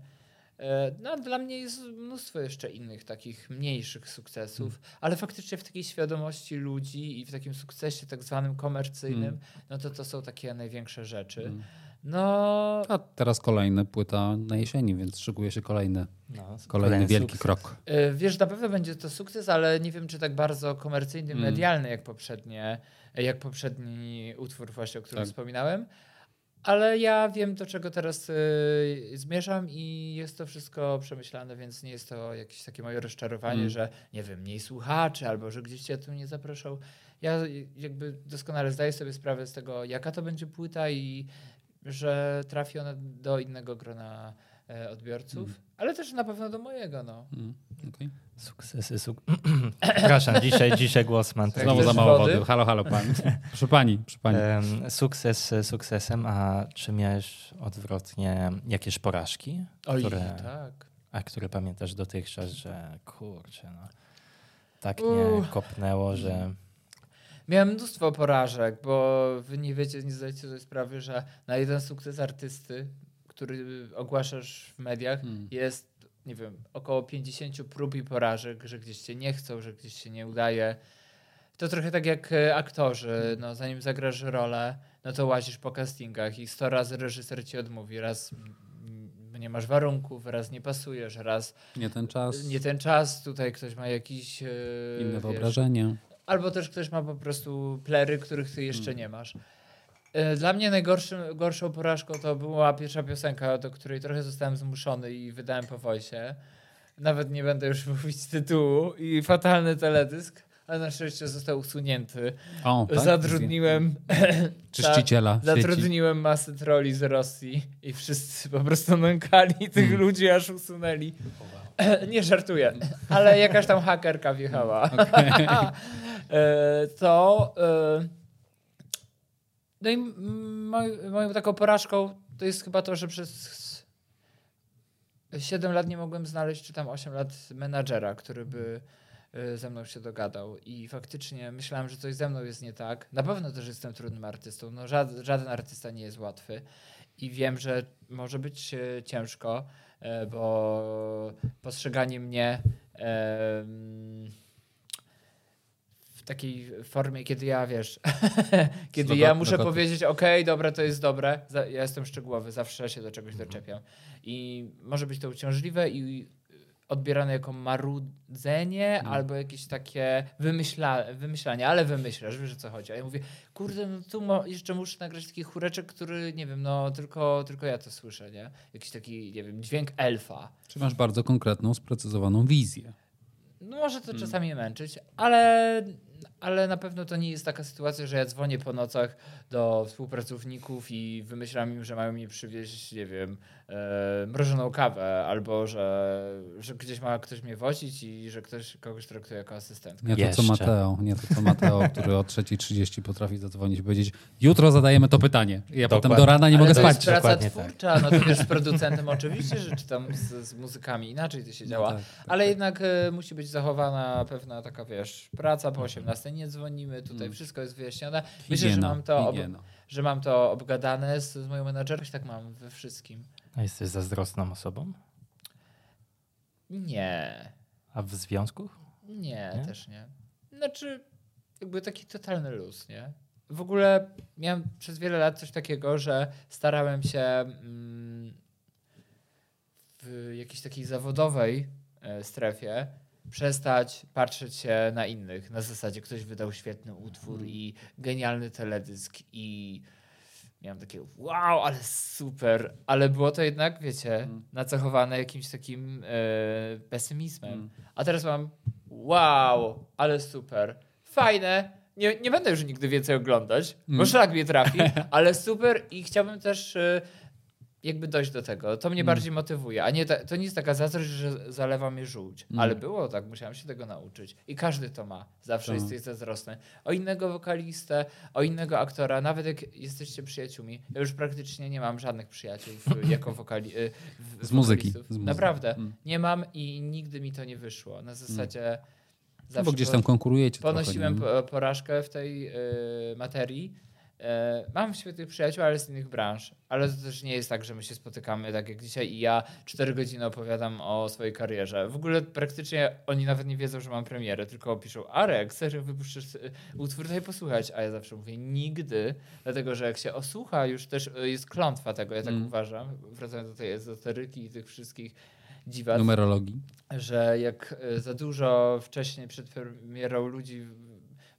E, No, a dla mnie jest mnóstwo jeszcze innych takich mniejszych sukcesów, ale faktycznie w takiej świadomości ludzi i w takim sukcesie tak zwanym komercyjnym, Mm. no to to są takie największe rzeczy. No, A teraz kolejna płyta na jesieni, więc szykuje się kolejny, No, kolejny wielki sukces. krok. e, wiesz, na pewno będzie to sukces, ale nie wiem, czy tak bardzo komercyjny, Mm. medialny jak poprzednie, jak poprzedni utwór właśnie, o którym Tak. wspominałem. Ale ja wiem, do czego teraz y, zmierzam i jest to wszystko przemyślane, więc nie jest to jakieś takie moje rozczarowanie, Mm. że nie wiem, mniej słuchaczy albo że gdzieś cię tu nie zaproszą. Ja jakby doskonale zdaję sobie sprawę z tego, jaka to będzie płyta i że trafi ona do innego grona e, odbiorców, Mm. ale też na pewno do mojego. No. Mm, okej. Sukcesy, suk... Przepraszam, dzisiaj, dzisiaj głos mam taki. Znowu za mało wody? wody. Halo, halo, pani. Proszę pani, proszę pani. Em, Sukces sukcesem, a czy miałeś odwrotnie jakieś porażki, Oj, które, tak. a które pamiętasz dotychczas, że kurczę, no, tak mnie kopnęło, że Miałem mnóstwo porażek, bo wy nie wiecie, nie zdajecie sobie sprawy, że na jeden sukces artysty, który ogłaszasz w mediach, Mm. jest, nie wiem, około 50 prób i porażek, że gdzieś cię nie chcą, że gdzieś się nie udaje. To trochę tak jak e, aktorzy, no, zanim zagrasz rolę, no to łazisz po castingach i 100 razy reżyser ci odmówi. Raz nie masz warunków, raz nie pasujesz, raz Nie ten czas, nie ten czas, tutaj ktoś ma jakiś... e, inne wiesz, wyobrażenie. Albo też ktoś ma po prostu plery, których ty jeszcze Mm. nie masz. E, Dla mnie najgorszym, gorszą porażką to była pierwsza piosenka, do której trochę zostałem zmuszony i wydałem po voice. Nawet nie będę już mówić tytułu i fatalny teledysk, ale na szczęście został usunięty. O, tak? Zatrudniłem, Czyściciela sieci. zatrudniłem masę troli z Rosji i wszyscy po prostu nękali tych Mm. ludzi, aż usunęli. Nie żartuję, ale jakaś tam hakerka wjechała. Okej. E, to. e, No i m- moj, moją taką porażką to jest chyba to, że przez 7 lat nie mogłem znaleźć, czy tam 8 lat menadżera, który by ze mną się dogadał. I faktycznie myślałem, że coś ze mną jest nie tak. Na pewno też jestem trudnym artystą. No, żaden, żaden artysta nie jest łatwy. I wiem, że może być e, ciężko, e, bo postrzeganie mnie w takiej formie, kiedy ja wiesz, kiedy ja muszę powiedzieć, okej, dobra, to jest dobre, ja jestem szczegółowy, zawsze się do czegoś Mhm. doczepiam. I może być to uciążliwe i odbierane jako marudzenie Mhm. albo jakieś takie wymyśla, wymyślanie, ale wymyślasz, wiesz o co chodzi. A ja mówię, kurde, no tu mo- jeszcze muszę nagrać taki chóreczek, który, nie wiem, no tylko, tylko ja to słyszę, nie? Jakiś taki, nie wiem, dźwięk elfa. Czy masz bardzo konkretną, sprecyzowaną wizję? No może to Hmm. czasami męczyć, ale, ale na pewno to nie jest taka sytuacja, że ja dzwonię po nocach do współpracowników i wymyślam im, że mają mi przywieźć, nie wiem, e, mrożoną kawę, albo że, że gdzieś ma ktoś mnie wozić i że ktoś kogoś traktuje jako asystentkę. Nie to co. Mateo, nie to co Mateo, który o 3.30 potrafi zadzwonić i powiedzieć jutro zadajemy to pytanie. I ja potem Dokładnie. do rana nie Ale mogę to spać. jest praca Dokładnie tak. twórcza, no to wiesz, z producentem oczywiście, że czy tam z, z muzykami inaczej to się działa. No tak, tak, Ale tak. jednak e, musi być zachowana pewna taka, wiesz, praca po 18, nie dzwonimy, tutaj Mm. wszystko jest wyjaśnione. Myślę, że mam, to ob, że mam to obgadane z, z moją menadżerką, tak mam we wszystkim. a jesteś zazdrosną osobą? Nie, A w związku? nie, Nie? też nie. Znaczy, jakby taki totalny luz, nie? W ogóle miałem przez wiele lat coś takiego, że starałem się mm, w jakiejś takiej zawodowej e, strefie przestać patrzeć się na innych. Na zasadzie ktoś wydał świetny utwór Mm. i genialny teledysk i miałem takie wow, ale super. Ale było to jednak, wiecie, Mm. nacechowane jakimś takim e, pesymizmem. Mm. A teraz mam wow, ale super. Fajne. Nie, nie będę już nigdy więcej oglądać, bo Mm. szlak mnie trafi, ale super i chciałbym też e, jakby dojść do tego. To mnie Mm. bardziej motywuje. A nie ta, to nie jest taka zazdrość, że zalewa mnie żółć. Mm. Ale było tak, musiałem się tego nauczyć. I każdy to ma. Zawsze Tak. jesteś zazdrosny. O innego wokalistę, o innego aktora, nawet jak jesteście przyjaciółmi. Ja już praktycznie nie mam żadnych przyjaciół jako wokali, y, w, Z muzyki. Z muzyki. Naprawdę. Mm. Nie mam i nigdy mi to nie wyszło. Na zasadzie No zawsze bo gdzieś tam konkurujecie ponosiłem trochę. porażkę w tej y, materii. E, mam świetnych przyjaciół, ale z innych branż. Ale to też nie jest tak, że my się spotykamy tak jak dzisiaj i ja cztery godziny opowiadam o swojej karierze. W ogóle praktycznie oni nawet nie wiedzą, że mam premierę, tylko piszą Arek, serio wypuszczasz y, utwór, daj posłuchać. A ja zawsze mówię nigdy, dlatego że jak się osłucha, już też y, jest klątwa tego, ja tak Mm. uważam, wracając do tej ezoteryki i tych wszystkich dziwactw Numerologii. że jak e, za dużo wcześniej przed premierą ludzi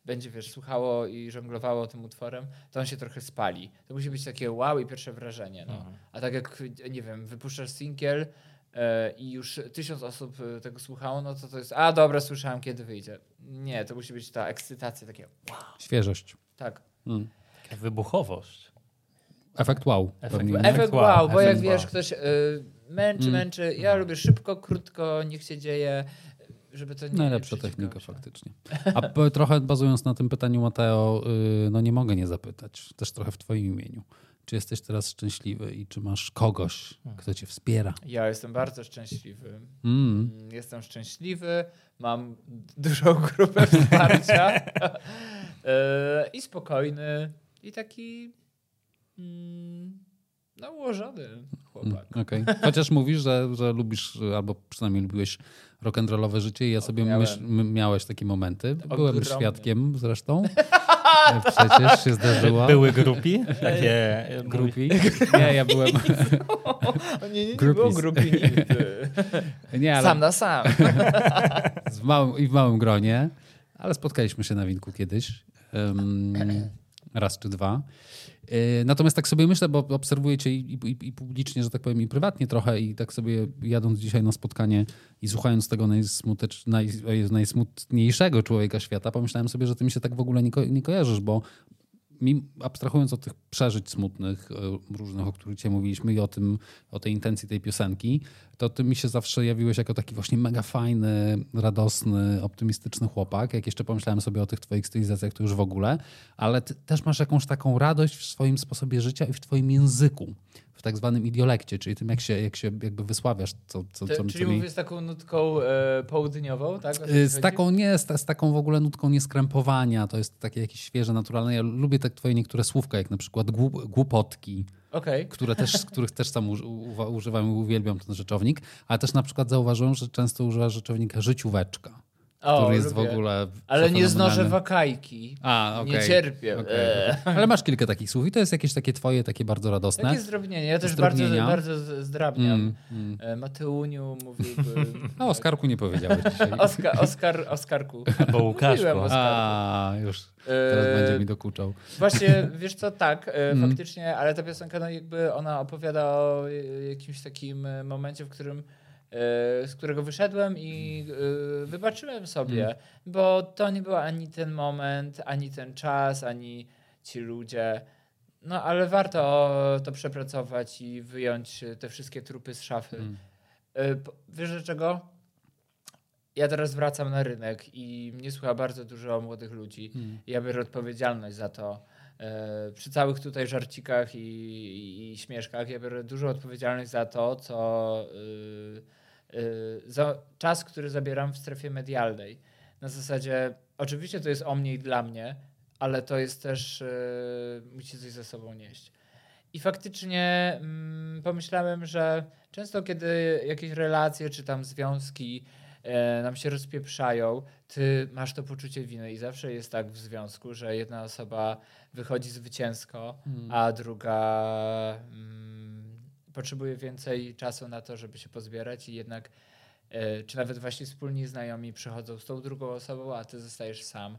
będzie, wiesz, słuchało i żonglowało tym utworem, to on się trochę spali. To musi być takie wow i pierwsze wrażenie. No. Mhm. A tak jak, nie wiem, wypuszczasz singiel e, i już tysiąc osób e, tego słuchało, no to to jest, a dobra, słyszałem, kiedy wyjdzie. Nie, to musi być ta ekscytacja, takie Świeżość. tak. Mm. Taka wybuchowość. Efekt wow. Efekt-? Efekt Efekt wow, wow, bo jak efekt wiesz, wow. ktoś e, męczy, Mm. męczy. Ja lubię szybko, krótko, niech się dzieje, żeby to nie Najlepsza technika faktycznie. A trochę bazując na tym pytaniu Mateo, y, no nie mogę nie zapytać, też trochę w twoim imieniu. Czy jesteś teraz szczęśliwy i czy masz kogoś, kto cię wspiera? Ja jestem bardzo szczęśliwy. Mm. Mm, Jestem szczęśliwy, mam dużą grupę wsparcia e, i spokojny i taki mm, no ułożony chłopak. Mm, Okej. Chociaż mówisz, że, że lubisz, y, albo przynajmniej lubiłeś rock'n'rollowe życie i ja sobie miałem. miałeś takie momenty. Byłem Ogromne. świadkiem zresztą. E, Przecież się zdarzyło. Były grupi? Takie grupi. Nie, ja byłem... O, nie, nie, nie było grupy nigdy. Nie, ale Sam na sam. w małym, i w małym gronie, ale spotkaliśmy się na winku kiedyś. em, raz czy dwa. E, Natomiast tak sobie myślę, bo obserwuję cię i, i, i publicznie, że tak powiem, i prywatnie trochę, i tak sobie jadąc dzisiaj na spotkanie i słuchając tego najsmutecz, naj, najsmutniejszego człowieka świata, pomyślałem sobie, że ty mi się tak w ogóle nie, ko- nie kojarzysz, bo abstrahując od tych przeżyć smutnych, e, różnych, o których dzisiaj mówiliśmy i o tym, o tej intencji tej piosenki, to ty mi się zawsze jawiłeś jako taki właśnie mega fajny, radosny, optymistyczny chłopak. Jak jeszcze pomyślałem sobie o tych twoich stylizacjach, to już w ogóle, ale ty też masz jakąś taką radość w swoim sposobie życia i w twoim języku, tak zwanym idiolekcie, czyli tym, jak się, jak się jakby wysławiasz, co, co, co, czyli co mi... mówię z taką nutką e, południową, tak? Y, Z taką, nie, z, z taką w ogóle nutką nieskrępowania, to jest takie jakieś świeże, naturalne. Ja lubię te twoje niektóre słówka, jak na przykład głup, głupotki, Okej. które też, których też sam używam i uwielbiam ten rzeczownik, ale też na przykład zauważyłem, że często używasz rzeczownika życióweczka, O, który jest lubię. w ogóle Ale nie znoszę wakajki. A, okej. Nie cierpię. Okej. Eee. Ale masz kilka takich słów i to jest jakieś takie twoje, takie bardzo radosne. Takie zdrobnienie. Ja też bardzo, bardzo zdrabniam. Mm, mm. E, Mateuniu mówiłby. A o Oskarku nie powiedziałeś dzisiaj. Oskar, Oskar, Oskarku. Albo Łukaszku. A, już teraz E, będzie mi dokuczał. Właśnie, wiesz co, tak, e, Mm. faktycznie, ale ta piosenka, no jakby ona opowiada o e, jakimś takim e, momencie, w którym e, z którego wyszedłem i e, wybaczyłem sobie, Mm. bo to nie był ani ten moment, ani ten czas, ani ci ludzie. No ale warto to przepracować i wyjąć te wszystkie trupy z szafy. Mm. E, Wiesz dlaczego? Ja teraz wracam na rynek i mnie słucha bardzo dużo młodych ludzi. Mm. Ja biorę odpowiedzialność za to. E, przy całych tutaj żarcikach i, i, i śmieszkach, ja biorę dużą odpowiedzialność za to, co y, y, za czas, który zabieram w strefie medialnej. Na zasadzie, oczywiście to jest o mnie i dla mnie, ale to jest też, y, musi coś ze sobą nieść. I faktycznie mm, pomyślałem, że często, kiedy jakieś relacje czy tam związki e, nam się rozpieprzają, ty masz to poczucie winy i zawsze jest tak w związku, że jedna osoba wychodzi zwycięsko, Mm. a druga mm, potrzebuje więcej czasu na to, żeby się pozbierać i jednak e, czy nawet właśnie wspólni znajomi przychodzą z tą drugą osobą, a ty zostajesz sam.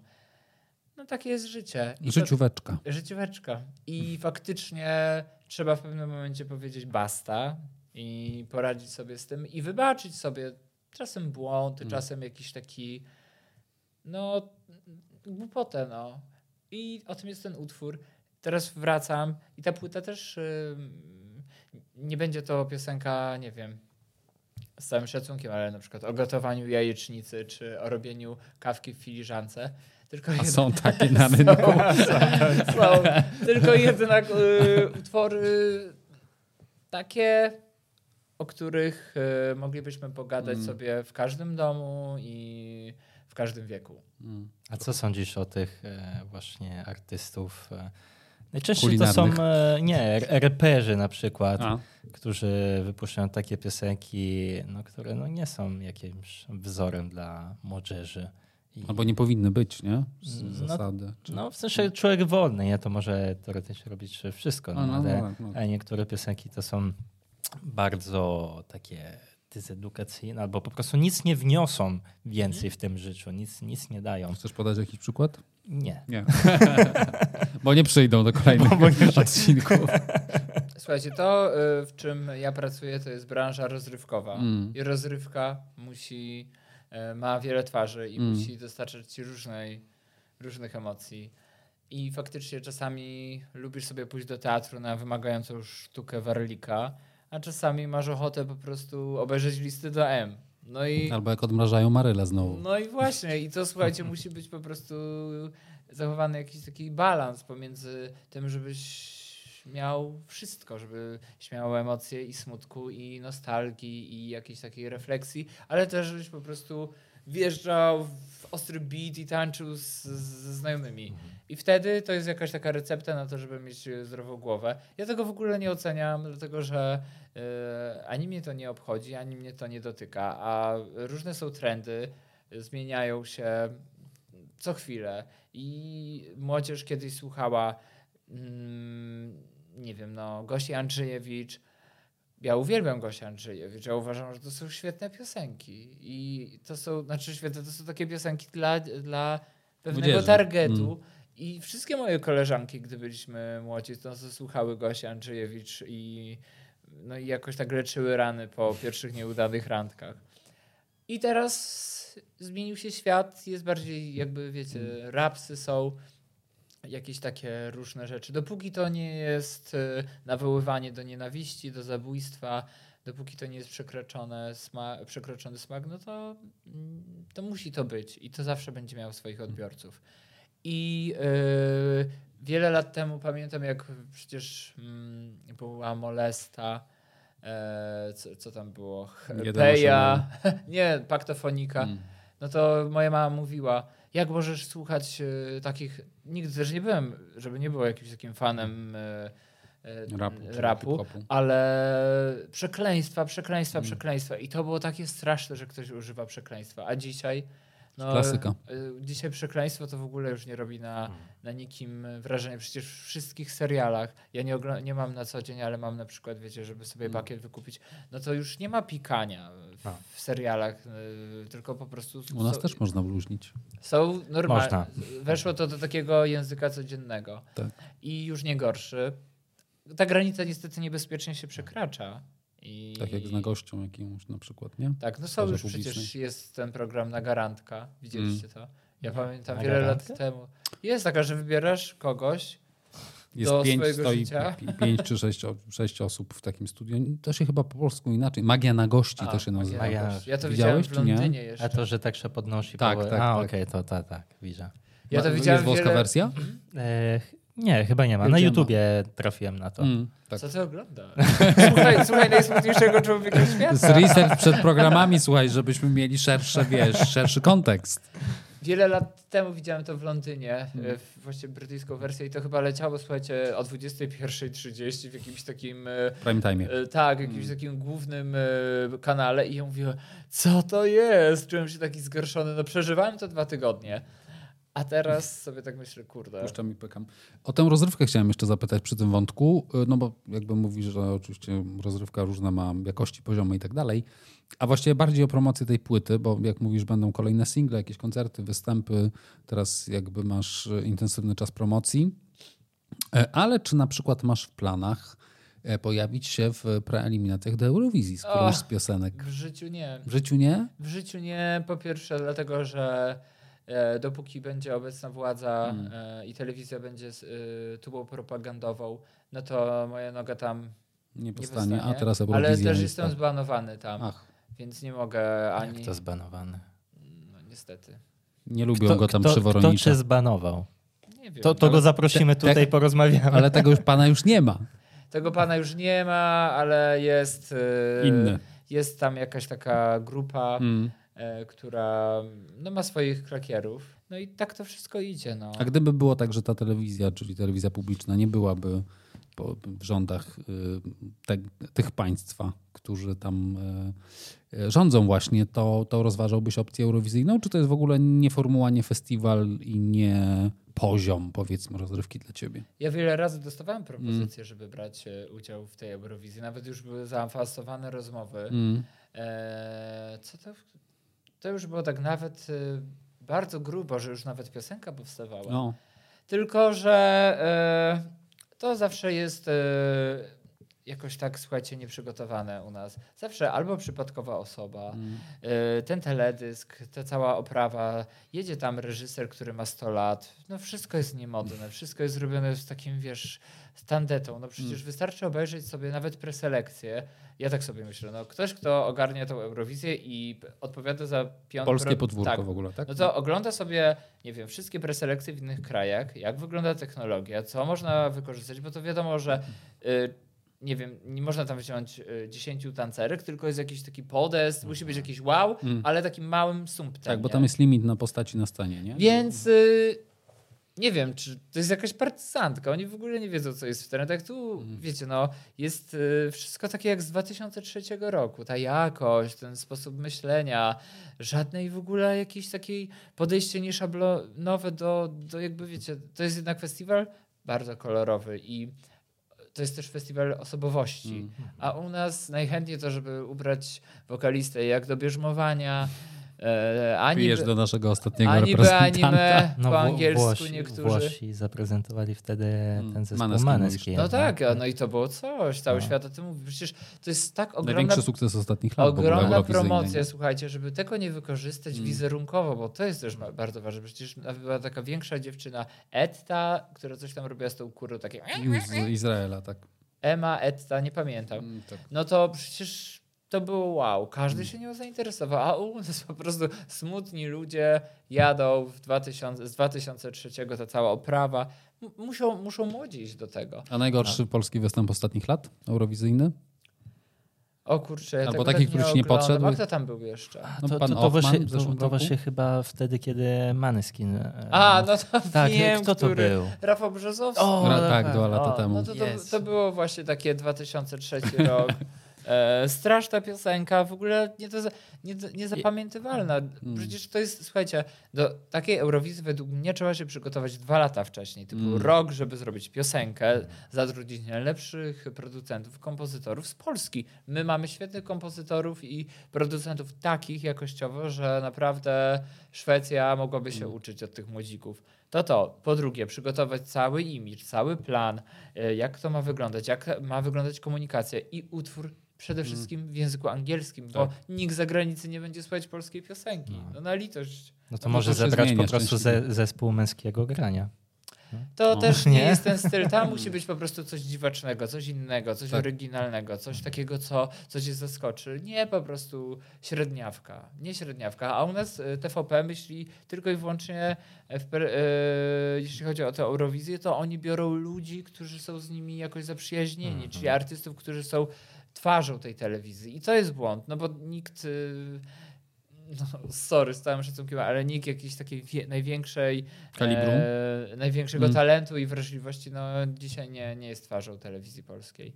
No takie jest życie. I to- Życióweczka. Życióweczka. I faktycznie trzeba w pewnym momencie powiedzieć basta i poradzić sobie z tym i wybaczyć sobie czasem błąd, Mm. czasem jakiś taki no głupotę, no. I o tym jest ten utwór. Teraz wracam i ta płyta też ym, nie będzie to piosenka, nie wiem, z całym szacunkiem, ale na przykład o gotowaniu jajecznicy czy o robieniu kawki w filiżance. Tylko A są takie na rynku. są, są. Tylko jednak y, utwory takie, o których y, moglibyśmy pogadać Mm. sobie w każdym domu i w każdym wieku. Mm. A co sądzisz o tych e, właśnie artystów? E, najczęściej to są e, nie, reperzy na przykład, A, którzy wypuszczają takie piosenki, no, które no, nie są jakimś wzorem dla młodzieży. I, albo nie powinny być, nie? Z No, zasady. No w sensie człowiek wolny, nie? To może teoretycznie robić wszystko, no, A, no, ale, no, tak, no. ale niektóre piosenki to są bardzo takie dezedukacyjne, albo po prostu nic nie wniosą więcej w tym życiu, nic, nic nie dają. Chcesz podać jakiś przykład? Nie. Nie. Bo nie przyjdą do kolejnych odcinków. Słuchajcie, to y, w czym ja pracuję, to jest branża rozrywkowa. Mm. I rozrywka musi, y, ma wiele twarzy i Mm. musi dostarczać ci różnej, różnych emocji. I faktycznie czasami lubisz sobie pójść do teatru na wymagającą sztukę warlika, a czasami masz ochotę po prostu obejrzeć listy do M. No i, Albo jak odmrażają Marylę znowu. no i właśnie, i to słuchajcie, musi być po prostu zachowany jakiś taki balans pomiędzy tym, żebyś miał wszystko, żebyś miał emocje i smutku, i nostalgii, i jakiejś takiej refleksji, ale też żebyś po prostu wjeżdżał w ostry beat i tańczył z, ze znajomymi. I wtedy to jest jakaś taka recepta na to, żeby mieć zdrową głowę. Ja tego w ogóle nie oceniam, dlatego że ani mnie to nie obchodzi, ani mnie to nie dotyka, a różne są trendy, e, zmieniają się co chwilę i młodzież kiedyś słuchała mm, nie wiem, no Gosi Andrzejewicz. Ja uwielbiam Gosię Andrzejewicz. Ja uważam, że to są świetne piosenki. I to są, znaczy świetne, to są takie piosenki dla, dla pewnego Młodzieży. targetu. Mm. I wszystkie moje koleżanki, gdy byliśmy młodzi, to słuchały Gosi Andrzejewicz i, no i jakoś tak leczyły rany po pierwszych nieudanych randkach. I teraz zmienił się świat, jest bardziej jakby, wiecie, rapsy są, jakieś takie różne rzeczy. Dopóki to nie jest e, nawoływanie do nienawiści, do zabójstwa, dopóki to nie jest przekroczone sma- przekroczony smak, no to, mm, to musi to być i to zawsze będzie miało swoich odbiorców. I e, wiele lat temu pamiętam, jak przecież mm, była molesta, e, co, co tam było? Peja, nie, paktofonika. Mm. No to moja mama mówiła, jak możesz słuchać e, takich. Nigdy też nie byłem, żeby nie było jakimś takim fanem e, e, Rapu. rapu ale przekleństwa, przekleństwa, Mm. przekleństwa. I to było takie straszne, że ktoś używa przekleństwa. A dzisiaj. No, Klasyka. y, Dzisiaj przekleństwo to w ogóle już nie robi na, Mm. na nikim wrażenia. Przecież w wszystkich serialach, ja nie, nie mam na co dzień, ale mam na przykład, wiecie, żeby sobie pakiet wykupić, no to już nie ma pikania w, No. w serialach, y, tylko po prostu U nas są, też można bluźnić. są normalne. Weszło to do takiego języka codziennego Tak. i już nie gorszy. Ta granica niestety niebezpiecznie się przekracza. I... Tak jak z nagością jakimś na przykład, nie? Tak, no są już publicznej. przecież jest ten program Nagarantka. Widzieliście to? Ja pamiętam Na wiele garantkę? lat temu. Jest taka, że wybierasz kogoś. Jest do pięć, swojego stoi życia. pi- pięć czy sześć, sześć osób w takim studiu. To się chyba po polsku inaczej. Magia na gości A, to się nazywa. Magia. Ja to Widziałeś, widziałem w czy nie? Londynie jeszcze. A to, że tak się podnosi. Tak, po... tak, A, tak. okej, to tak, tak, widzę. Ja to widziałem Jest włoska wiele... wersja? Nie, chyba nie ma. Na YouTubie trafiłem na to. Mm, tak. Co ty oglądasz? słuchaj, słuchaj najsmutniejszego człowieka To jest świata. research przed programami, słuchaj, żebyśmy mieli szersze, wiesz, szerszy kontekst. Wiele lat temu widziałem to w Londynie, Mm. e, właśnie brytyjską wersję i to chyba leciało, słuchajcie, o 21.30 w jakimś takim e, Prime time. E, Tak, jakimś takim głównym e, kanale i ja mówię, co to jest? Czułem się taki zgorszony. No przeżywałem to dwa tygodnie. A teraz sobie tak myślę, kurde. Puszczam i pykam. O tę rozrywkę chciałem jeszcze zapytać przy tym wątku, y, no bo jakby mówisz, że oczywiście rozrywka różna ma jakości, poziomy i tak dalej, a właściwie bardziej o promocję tej płyty, bo jak mówisz, będą kolejne single, jakieś koncerty, występy, teraz jakby masz y, intensywny czas promocji, E, ale czy na przykład masz w planach e, pojawić się w preeliminacjach do Eurowizji z którąś z piosenek? W życiu nie. W życiu nie? W życiu nie, po pierwsze dlatego, że dopóki będzie obecna władza Mm. e, i telewizja będzie e, tubą propagandową, no to moja noga tam Nie nie powstanie, a powstanie. teraz Ale też jest jestem tak. zbanowany tam, Ach, więc nie mogę ani... Jak to zbanowany? No niestety. nie lubią Kto, go tam kto, kto cię zbanował? Nie wiem. To, to go zaprosimy te- tutaj, te- porozmawiamy. Ale tego już pana już nie ma. Tego pana już nie ma, ale jest... e, Inny. Jest tam jakaś taka grupa, Mm. E, która no, ma swoich krakierów. No i tak to wszystko idzie. No. A gdyby było tak, że ta telewizja, czyli telewizja publiczna, nie byłaby po, w rządach y, te, tych państwa, którzy tam y, rządzą właśnie, to, to rozważałbyś opcję eurowizyjną? Czy to jest w ogóle nie formuła, nie festiwal i nie poziom, powiedzmy, rozrywki dla ciebie? Ja wiele razy dostawałem propozycje, żeby brać e, udział w tej Eurowizji. Nawet już były zaawansowane rozmowy. Mm. E, co to? To już było tak nawet e, bardzo grubo, że już nawet piosenka powstawała. No. Tylko, że e, to zawsze jest e, jakoś tak, słuchajcie, nieprzygotowane u nas. Zawsze albo przypadkowa osoba, Mm. e, ten teledysk, ta cała oprawa, jedzie tam reżyser, który ma 100 lat. No wszystko jest niemodne, wszystko jest zrobione z takim, wiesz, z tandetą. No przecież Mm. wystarczy obejrzeć sobie nawet preselekcję. Ja tak sobie myślę, no ktoś, kto ogarnia tą Eurowizję i odpowiada za piąt... Polskie podwórko tak, w ogóle, tak? no to ogląda sobie, nie wiem, wszystkie preselekcje w innych krajach, jak wygląda technologia, co można wykorzystać, bo to wiadomo, że y, nie wiem, nie można tam wziąć y, 10 tancerek, tylko jest jakiś taki podest, musi być jakiś wow, Mm. ale takim małym sumptem. Tak, bo nie? tam jest limit na postaci na scenie, nie? Więc y, nie wiem, czy to jest jakaś partyzantka. Oni w ogóle nie wiedzą, co jest w trendach. Tu, Mhm. wiecie, no, jest y, wszystko takie jak z 2003 roku. Ta jakość, ten sposób myślenia, żadnej w ogóle jakiejś takiej podejście nieszablonowe do, do jakby, wiecie, to jest jednak festiwal bardzo kolorowy i to jest też festiwal osobowości. Mm. A u nas najchętniej to, żeby ubrać wokalistę jak do bierzmowania, ani Pijesz do naszego ostatniego a niby reprezentanta. anime po Wło- angielsku Włosi, niektórzy. Włosi zaprezentowali wtedy ten zespół Maneskin Maneskin. No tak, a no i to było coś. Cały No. świat o tym mówi. Przecież to jest tak ogromna, Największy sukces ostatnich lat. ogromna promocja, słuchajcie, żeby tego nie wykorzystać Mm. wizerunkowo, bo to jest też ba- bardzo ważne. Przecież była taka większa dziewczyna, Etta, która coś tam robiła z tą kurą, takie Z Izraela, tak. Ema, Etta, nie pamiętam. Mm, tak. No to przecież to było wow. Każdy się nią zainteresował, a u nas po prostu smutni ludzie jadą w 2000, z 2003 ta cała oprawa. M- muszą, muszą młodzi iść do tego. A najgorszy polski występ ostatnich lat? Eurowizyjny? O kurczę, ja Albo tego taki, tak który nie ci nie podszedł? A kto tam był jeszcze? A No, to, pan to, to, właśnie, to, to właśnie chyba wtedy, kiedy Maneskin. e, A, no to tak, wiem, kto to który. był? Rafał Brzozowski. O, Ra- tak, dwa lata O, temu. No to, to, to było właśnie takie 2003 rok. E, straszna piosenka, w ogóle nie, nie, niezapamiętywalna. Mm. Przecież to jest, słuchajcie, do takiej Eurowizji według mnie trzeba się przygotować dwa lata wcześniej, typu Mm. rok, żeby zrobić piosenkę, zatrudnić najlepszych producentów, kompozytorów z Polski. My mamy świetnych kompozytorów i producentów takich jakościowo, że naprawdę Szwecja mogłaby się Mm. uczyć od tych młodzików. To to. Po drugie, przygotować cały imidż, cały plan, e, jak to ma wyglądać, jak ma wyglądać komunikacja i utwór przede wszystkim w języku angielskim, bo. Tak. nikt z zagranicy nie będzie słuchać polskiej piosenki. No. No na litość. No to No może zebrać zmienia po prostu ze, zespół męskiego grania. To No. też nie, Nie? jest ten styl. Tam musi być po prostu coś dziwacznego, coś innego, coś Tak. oryginalnego, coś takiego, co, co cię zaskoczy. Nie po prostu średniawka. Nie średniawka. A u nas y, TVP myśli tylko i wyłącznie, per- y, jeśli chodzi o tę Eurowizję, to oni biorą ludzi, którzy są z nimi jakoś zaprzyjaźnieni, Mhm. czyli artystów, którzy są twarzą tej telewizji. I to jest błąd, no bo nikt... y, No, sorry, z całym szacunkiem, ale nikt jakiejś takiej największej Kalibru? e, największego Mm. talentu i wrażliwości no, dzisiaj nie, nie jest twarzą telewizji polskiej.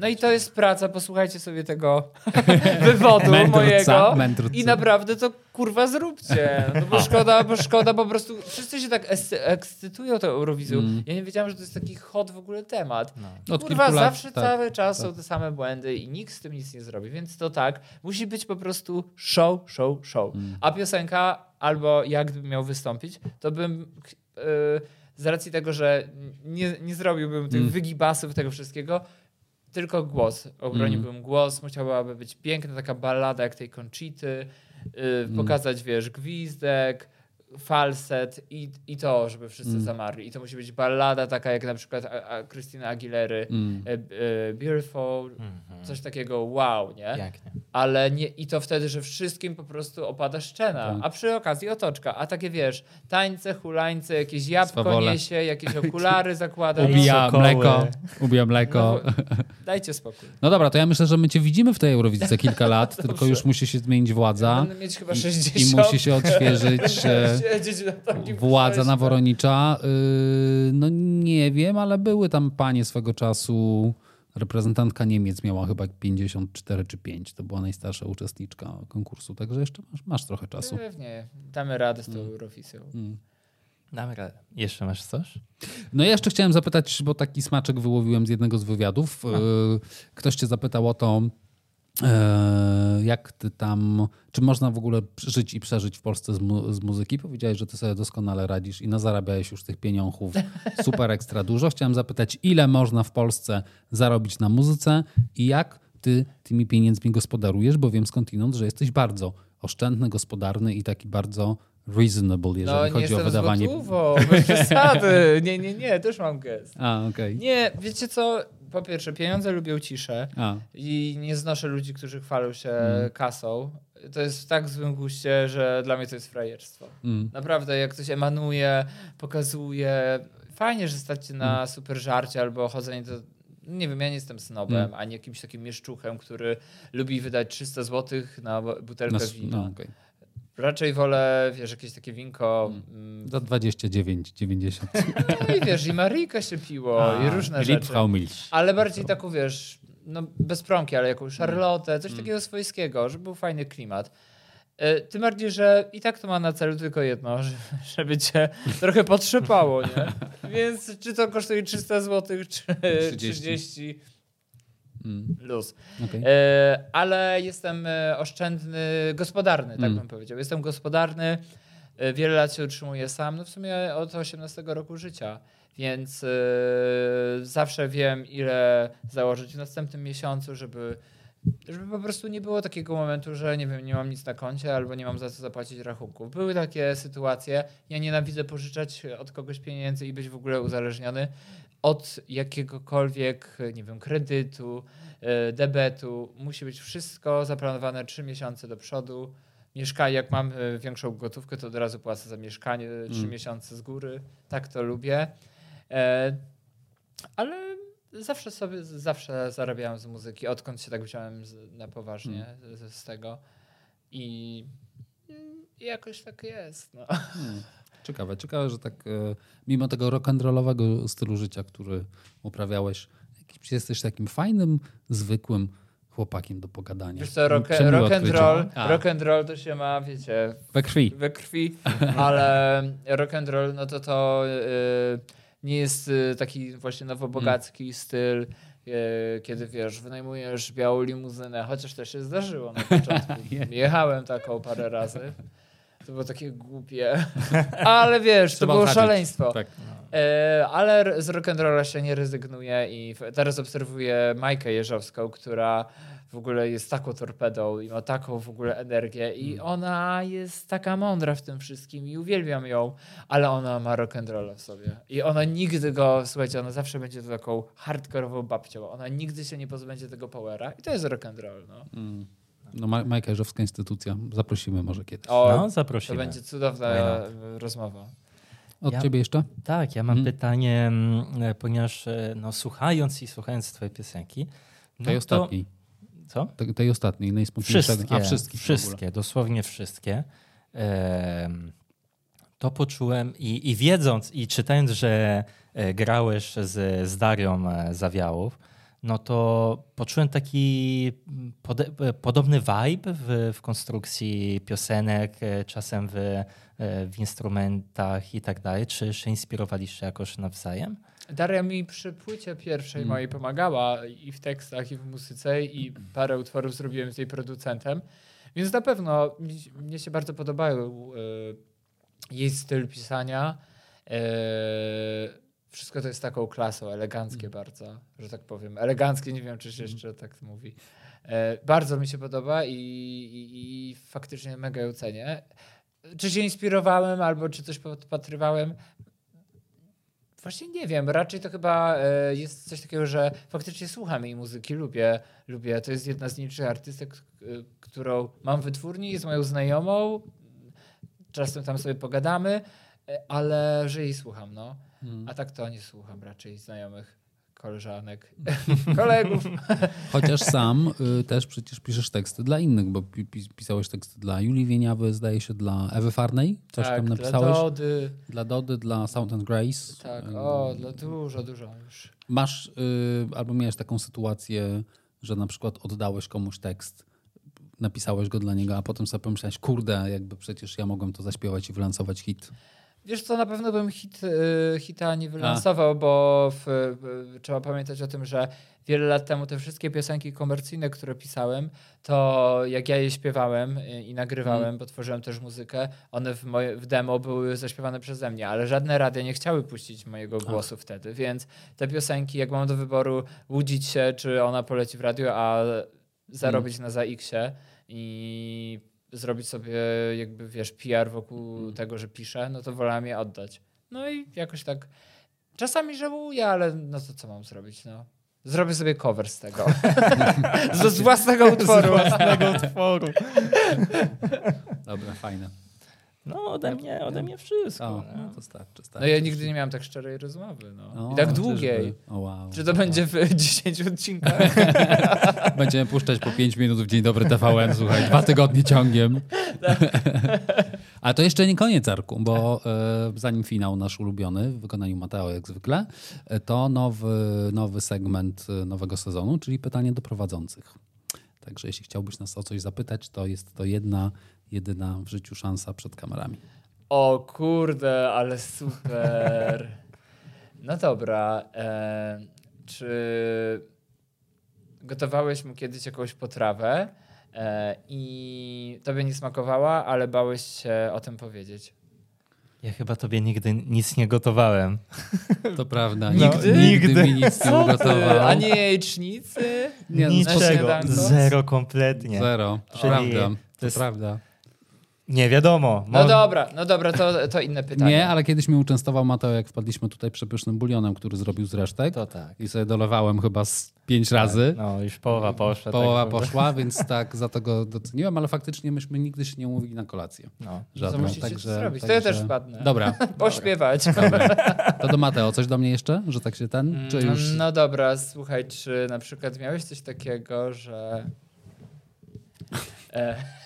No i to jest praca, posłuchajcie sobie tego wywodu Mędrca, mojego mędrca. i naprawdę to kurwa zróbcie. No bo szkoda, bo szkoda po prostu, wszyscy się tak ekscytują tą Eurowizją. Mm. Ja nie wiedziałem, że to jest taki hot w ogóle temat. No. Od Kurwa, kilku lat, zawsze tak, cały czas tak. są te same błędy i nikt z tym nic nie zrobi. Więc to tak, musi być po prostu show, show, show. Mm. A piosenka, albo jak gdybym miał wystąpić, to bym yy, z racji tego, że nie, nie zrobiłbym tych Mm. wygibasów, tego wszystkiego, tylko głos. Obroniłbym głos, musiałaby być piękna taka ballada jak tej Conchity, yy, Mm. pokazać, wiesz, gwizdek, falset i, i to, żeby wszyscy Mm. zamarli. I to musi być ballada taka jak na przykład A- A- Christina Aguilery, Mm. e, e, Beautiful, Mhm. coś takiego wow, nie? Pięknie. Ale nie, i to wtedy, że wszystkim po prostu opada szczena, Tak. a przy okazji otoczka. A takie wiesz, tańce, hulańce, jakieś jabłko Swawole. niesie, jakieś okulary zakłada. Ubija Sokoły. mleko. Ubija mleko. No, dajcie spokój. No dobra, to ja myślę, że my cię widzimy w tej Eurowizji za kilka lat, tylko już musi się zmienić władza Będę mieć chyba i, 60. i musi się odświeżyć e, Siedzieć na takim władza. Naworonicza. Yy, No nie wiem, ale były tam panie swego czasu. Reprezentantka Niemiec miała chyba 54 czy 5. To była najstarsza uczestniczka konkursu, także jeszcze masz, masz trochę czasu. Pewnie. Damy radę z tą Mm. Eurowizją. Damy radę. Jeszcze masz coś? No ja jeszcze chciałem zapytać, bo taki smaczek wyłowiłem z jednego z wywiadów. Yy, Ktoś cię zapytał o to, jak ty tam, czy można w ogóle żyć i przeżyć w Polsce z, mu, z muzyki? Powiedziałeś, że ty sobie doskonale radzisz i nazarabiałeś już tych pieniążków super ekstra dużo. Chciałem zapytać, ile można w Polsce zarobić na muzyce i jak ty tymi pieniędzmi gospodarujesz, bo wiem skądinąd, że jesteś bardzo oszczędny, gospodarny i taki bardzo reasonable, jeżeli no nie chodzi o wydawanie. złotówą, bez przesady. Nie, nie, nie, też mam gest. A, okej. Nie, wiecie co? Po pierwsze, pieniądze lubią ciszę A, i nie znoszę ludzi, którzy chwalą się Mm. kasą. To jest w tak złym guście, że dla mnie to jest frajerstwo. mm. Naprawdę, jak ktoś emanuje, pokazuje. Fajnie, że stać się Mm. na super żarcie albo chodzenie do. Nie wiem, ja nie jestem snobem, Mm. ani jakimś takim mieszczuchem, który lubi wydać 300 zł na butelkę Na, wina. no, okej. Raczej wolę, wiesz, jakieś takie winko. mm, Za 29,90. No i wiesz, i Marika się piło, i różne rzeczy. Milch. Ale bardziej taką, wiesz, no bez prąki, ale jakąś Charlotte, coś Mm. takiego swojskiego, żeby był fajny klimat. E, Tym bardziej, że i tak to ma na celu tylko jedno, że- żeby cię trochę potrzepało, nie? Więc czy to kosztuje 300 zł, czy 30. 30, Mm, luz. okej. E, ale jestem e, oszczędny, gospodarny, tak Mm. bym powiedział. Jestem gospodarny, e, wiele lat się utrzymuję sam, no w sumie od 18 roku życia, więc e, zawsze wiem, ile założyć w następnym miesiącu, żeby, żeby po prostu nie było takiego momentu, że nie wiem, nie mam nic na koncie albo nie mam za co zapłacić rachunków. Były takie sytuacje, ja nienawidzę pożyczać od kogoś pieniędzy i być w ogóle uzależniony od jakiegokolwiek, nie wiem, kredytu, e, debetu. Musi być wszystko zaplanowane trzy miesiące do przodu. Mieszkanie, jak mam e, większą gotówkę, to od razu płacę za mieszkanie trzy Mm. miesiące z góry. Tak to lubię. E, ale zawsze sobie, zawsze zarabiałem z muzyki, odkąd się tak wziąłem na poważnie z, z tego. I, I jakoś tak jest. No. Mm. Ciekawe, ciekawe, że tak e, mimo tego rock'n'rollowego stylu życia, który uprawiałeś, jesteś takim fajnym, zwykłym chłopakiem do pogadania. Wiesz co, rock, rock and roll, rock and roll to się ma, wiecie, We krwi. we krwi, ale rock and roll, no to to y, nie jest y, taki właśnie nowobogacki Mm. styl, kiedy wiesz, wynajmujesz białą limuzynę, chociaż to się zdarzyło na początku. Jechałem taką parę razy. To było takie głupie. Ale wiesz, to było szaleństwo. Tak. E, ale z rock'n'rolla się nie rezygnuje i teraz obserwuję Majkę Jeżowską, która w ogóle jest taką torpedą i ma taką w ogóle energię i Mm. ona jest taka mądra w tym wszystkim i uwielbiam ją, ale ona ma rock'n'rolla w sobie. I ona nigdy go, słuchajcie, ona zawsze będzie taką hardkorową babcią. Ona nigdy się nie pozbędzie tego powera i to jest rock'n'roll. No. Mm. No, Ma- Majka Jeżowska instytucja. Zaprosimy może kiedyś. O, No, to zaprosimy. będzie cudowna e, rozmowa. Od Ja- ciebie jeszcze? Tak, ja mam Mhm. pytanie, mm, e, ponieważ e, no, słuchając i słuchając twojej piosenki, no Tej to, ostatniej. Co? Tej, tej ostatniej, najsmutniejszego. Wszystkie, A, wszystkich w ogóle. wszystkie, dosłownie wszystkie. Em, to poczułem i, i wiedząc i czytając, że grałeś z, z Darią Zawiałów, no to poczułem taki e, podobny vibe w, w konstrukcji piosenek, e, czasem w, e, w instrumentach i tak dalej. Czy się inspirowaliście jakoś nawzajem? Daria mi przy płycie pierwszej Mm. mojej pomagała i w tekstach, i w muzyce, i parę utworów zrobiłem z jej producentem. Więc na pewno mi, mnie się bardzo podobają e, jej styl pisania. Wszystko to jest taką klasą, eleganckie Mm. bardzo, że tak powiem. Eleganckie, nie wiem, czy się jeszcze tak mówi. E, bardzo mi się podoba i, i, i faktycznie mega ją cenię. czy się inspirowałem, albo czy coś podpatrywałem. Właśnie nie wiem, raczej to chyba e, jest coś takiego, że faktycznie słucham jej muzyki, lubię, lubię. To jest jedna z nielicznych artystek, e, którą mam w wytwórni, jest moją znajomą, czasem tam sobie pogadamy, e, ale że jej słucham, no. A tak to nie słucham raczej znajomych koleżanek, kolegów. Chociaż sam y, też przecież piszesz teksty dla innych, bo pi- pi- pisałeś teksty dla Julii Wieniawy, zdaje się, dla Ewy Farnej. Coś tak, tam Dla napisałeś. Dody, Dla Dody, dla Sound and Grace. tak, Y, o, dla dużo, dużo już. Masz y, albo miałeś taką sytuację, że na przykład oddałeś komuś tekst, napisałeś go dla niego, a potem sobie pomyślałeś, kurde, jakby przecież ja mogłem to zaśpiewać i wylansować hit. Wiesz co, na pewno bym hit, y, hita nie wylansował, bo w, trzeba pamiętać o tym, że wiele lat temu te wszystkie piosenki komercyjne, które pisałem, to jak ja je śpiewałem y, i nagrywałem, Mm. bo tworzyłem też muzykę, one w, moje, w demo były zaśpiewane przeze mnie, ale żadne radia nie chciały puścić mojego głosu wtedy, więc te piosenki, jak mam do wyboru łudzić się, czy ona poleci w radio, a zarobić na ZX-ie i zrobić sobie jakby, wiesz, PR wokół tego, że piszę, no to wolałem je oddać. No i jakoś tak czasami żałuję, ale no to co mam zrobić, no. Zrobię sobie cover z tego. z, z własnego utworu. własnego utworu. Dobra, fajne. No ode mnie, ode mnie wszystko. O, no to starczy, No starczy. ja nigdy nie miałem tak szczerej rozmowy, no. O, I tak czyżby? długiej. O, wow. Czy to będzie w 10 odcinkach? Będziemy puszczać po 5 minut w Dzień Dobry TVN, słuchaj, dwa tygodnie ciągiem. A to jeszcze nie koniec arku, bo e, zanim finał nasz ulubiony w wykonaniu Mateo jak zwykle, e, to nowy, nowy segment e, nowego sezonu, czyli pytanie do prowadzących. Także jeśli chciałbyś nas o coś zapytać, to jest to jedna, jedyna w życiu szansa przed kamerami. O kurde, ale super. No dobra. E, czy gotowałeś mu kiedyś jakąś potrawę e, i tobie nie smakowała, ale bałeś się o tym powiedzieć? Ja chyba tobie nigdy nic nie gotowałem. To prawda, No, nigdy, nigdy. nigdy mi nic nie ugotował. A nie jajecznicy? Nie, no, Niczego. Zero kompletnie. Zero, to Czyli prawda, to, to jest- prawda. Nie wiadomo. No dobra, no dobra, to, to inne pytanie. Nie, ale kiedyś mnie uczęstował Mateo, jak wpadliśmy tutaj przepysznym bulionem, który zrobił z resztek. To tak. I sobie dolewałem chyba z pięć razy. No już połowa poszła. Połowa tak, poszła, więc tak, za to go doceniłem, ale faktycznie myśmy nigdy się nie umówili na kolację. No. To Żadną, musicie także, to zrobić. To ja też wpadnę. Dobra, Pośpiewać. dobra. To do Mateo, coś do mnie jeszcze? Że tak się ten? Czy już... No dobra, słuchaj, czy na przykład miałeś coś takiego, że. E,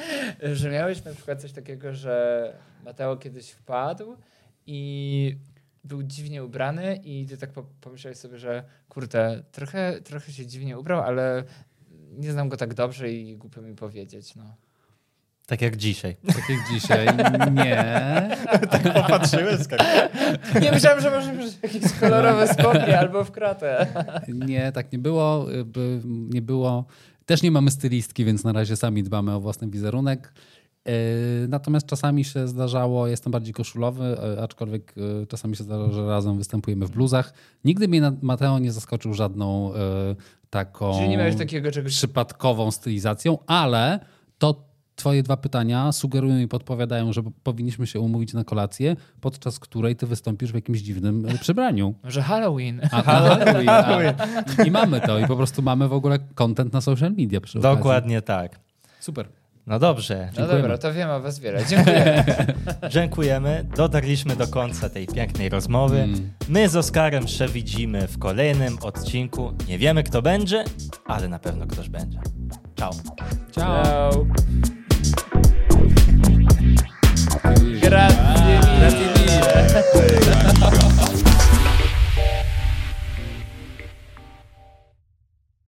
że miałeś na przykład coś takiego, że Mateo kiedyś wpadł i był dziwnie ubrany i ty tak po- pomyślałeś sobie, że kurde, trochę, trochę się dziwnie ubrał, ale nie znam go tak dobrze i głupio mi powiedzieć. No. Tak jak dzisiaj. Tak jak dzisiaj. Nie. Popatrzyłem Nie myślałem, że może być jakieś kolorowe spodnie albo w kratę. Nie, tak nie było. By- Nie było. Też nie mamy stylistki, więc na razie sami dbamy o własny wizerunek. Yy, Natomiast czasami się zdarzało, jestem bardziej koszulowy, yy, aczkolwiek yy, czasami się zdarza, że razem występujemy w bluzach. Nigdy mnie Mateo nie zaskoczył żadną taką Czyli nie miałeś takiego czegoś przypadkową stylizacją, ale to twoje dwa pytania sugerują i podpowiadają, że powinniśmy się umówić na kolację, podczas której ty wystąpisz w jakimś dziwnym yy, przebraniu. Może Halloween. A, Halloween. A, I mamy to. I po prostu mamy w ogóle content na social media przy okazji. Dokładnie tak. Super. No dobrze. No dobra, to wiem o was wiele. Dziękuję. Dziękujemy. Dotarliśmy do końca tej pięknej rozmowy. Mm. My z Oskarem się widzimy w kolejnym odcinku. Nie wiemy kto będzie, ale na pewno ktoś będzie. Ciao. Ciao. Ciao. Grazie mille. Grazie mille.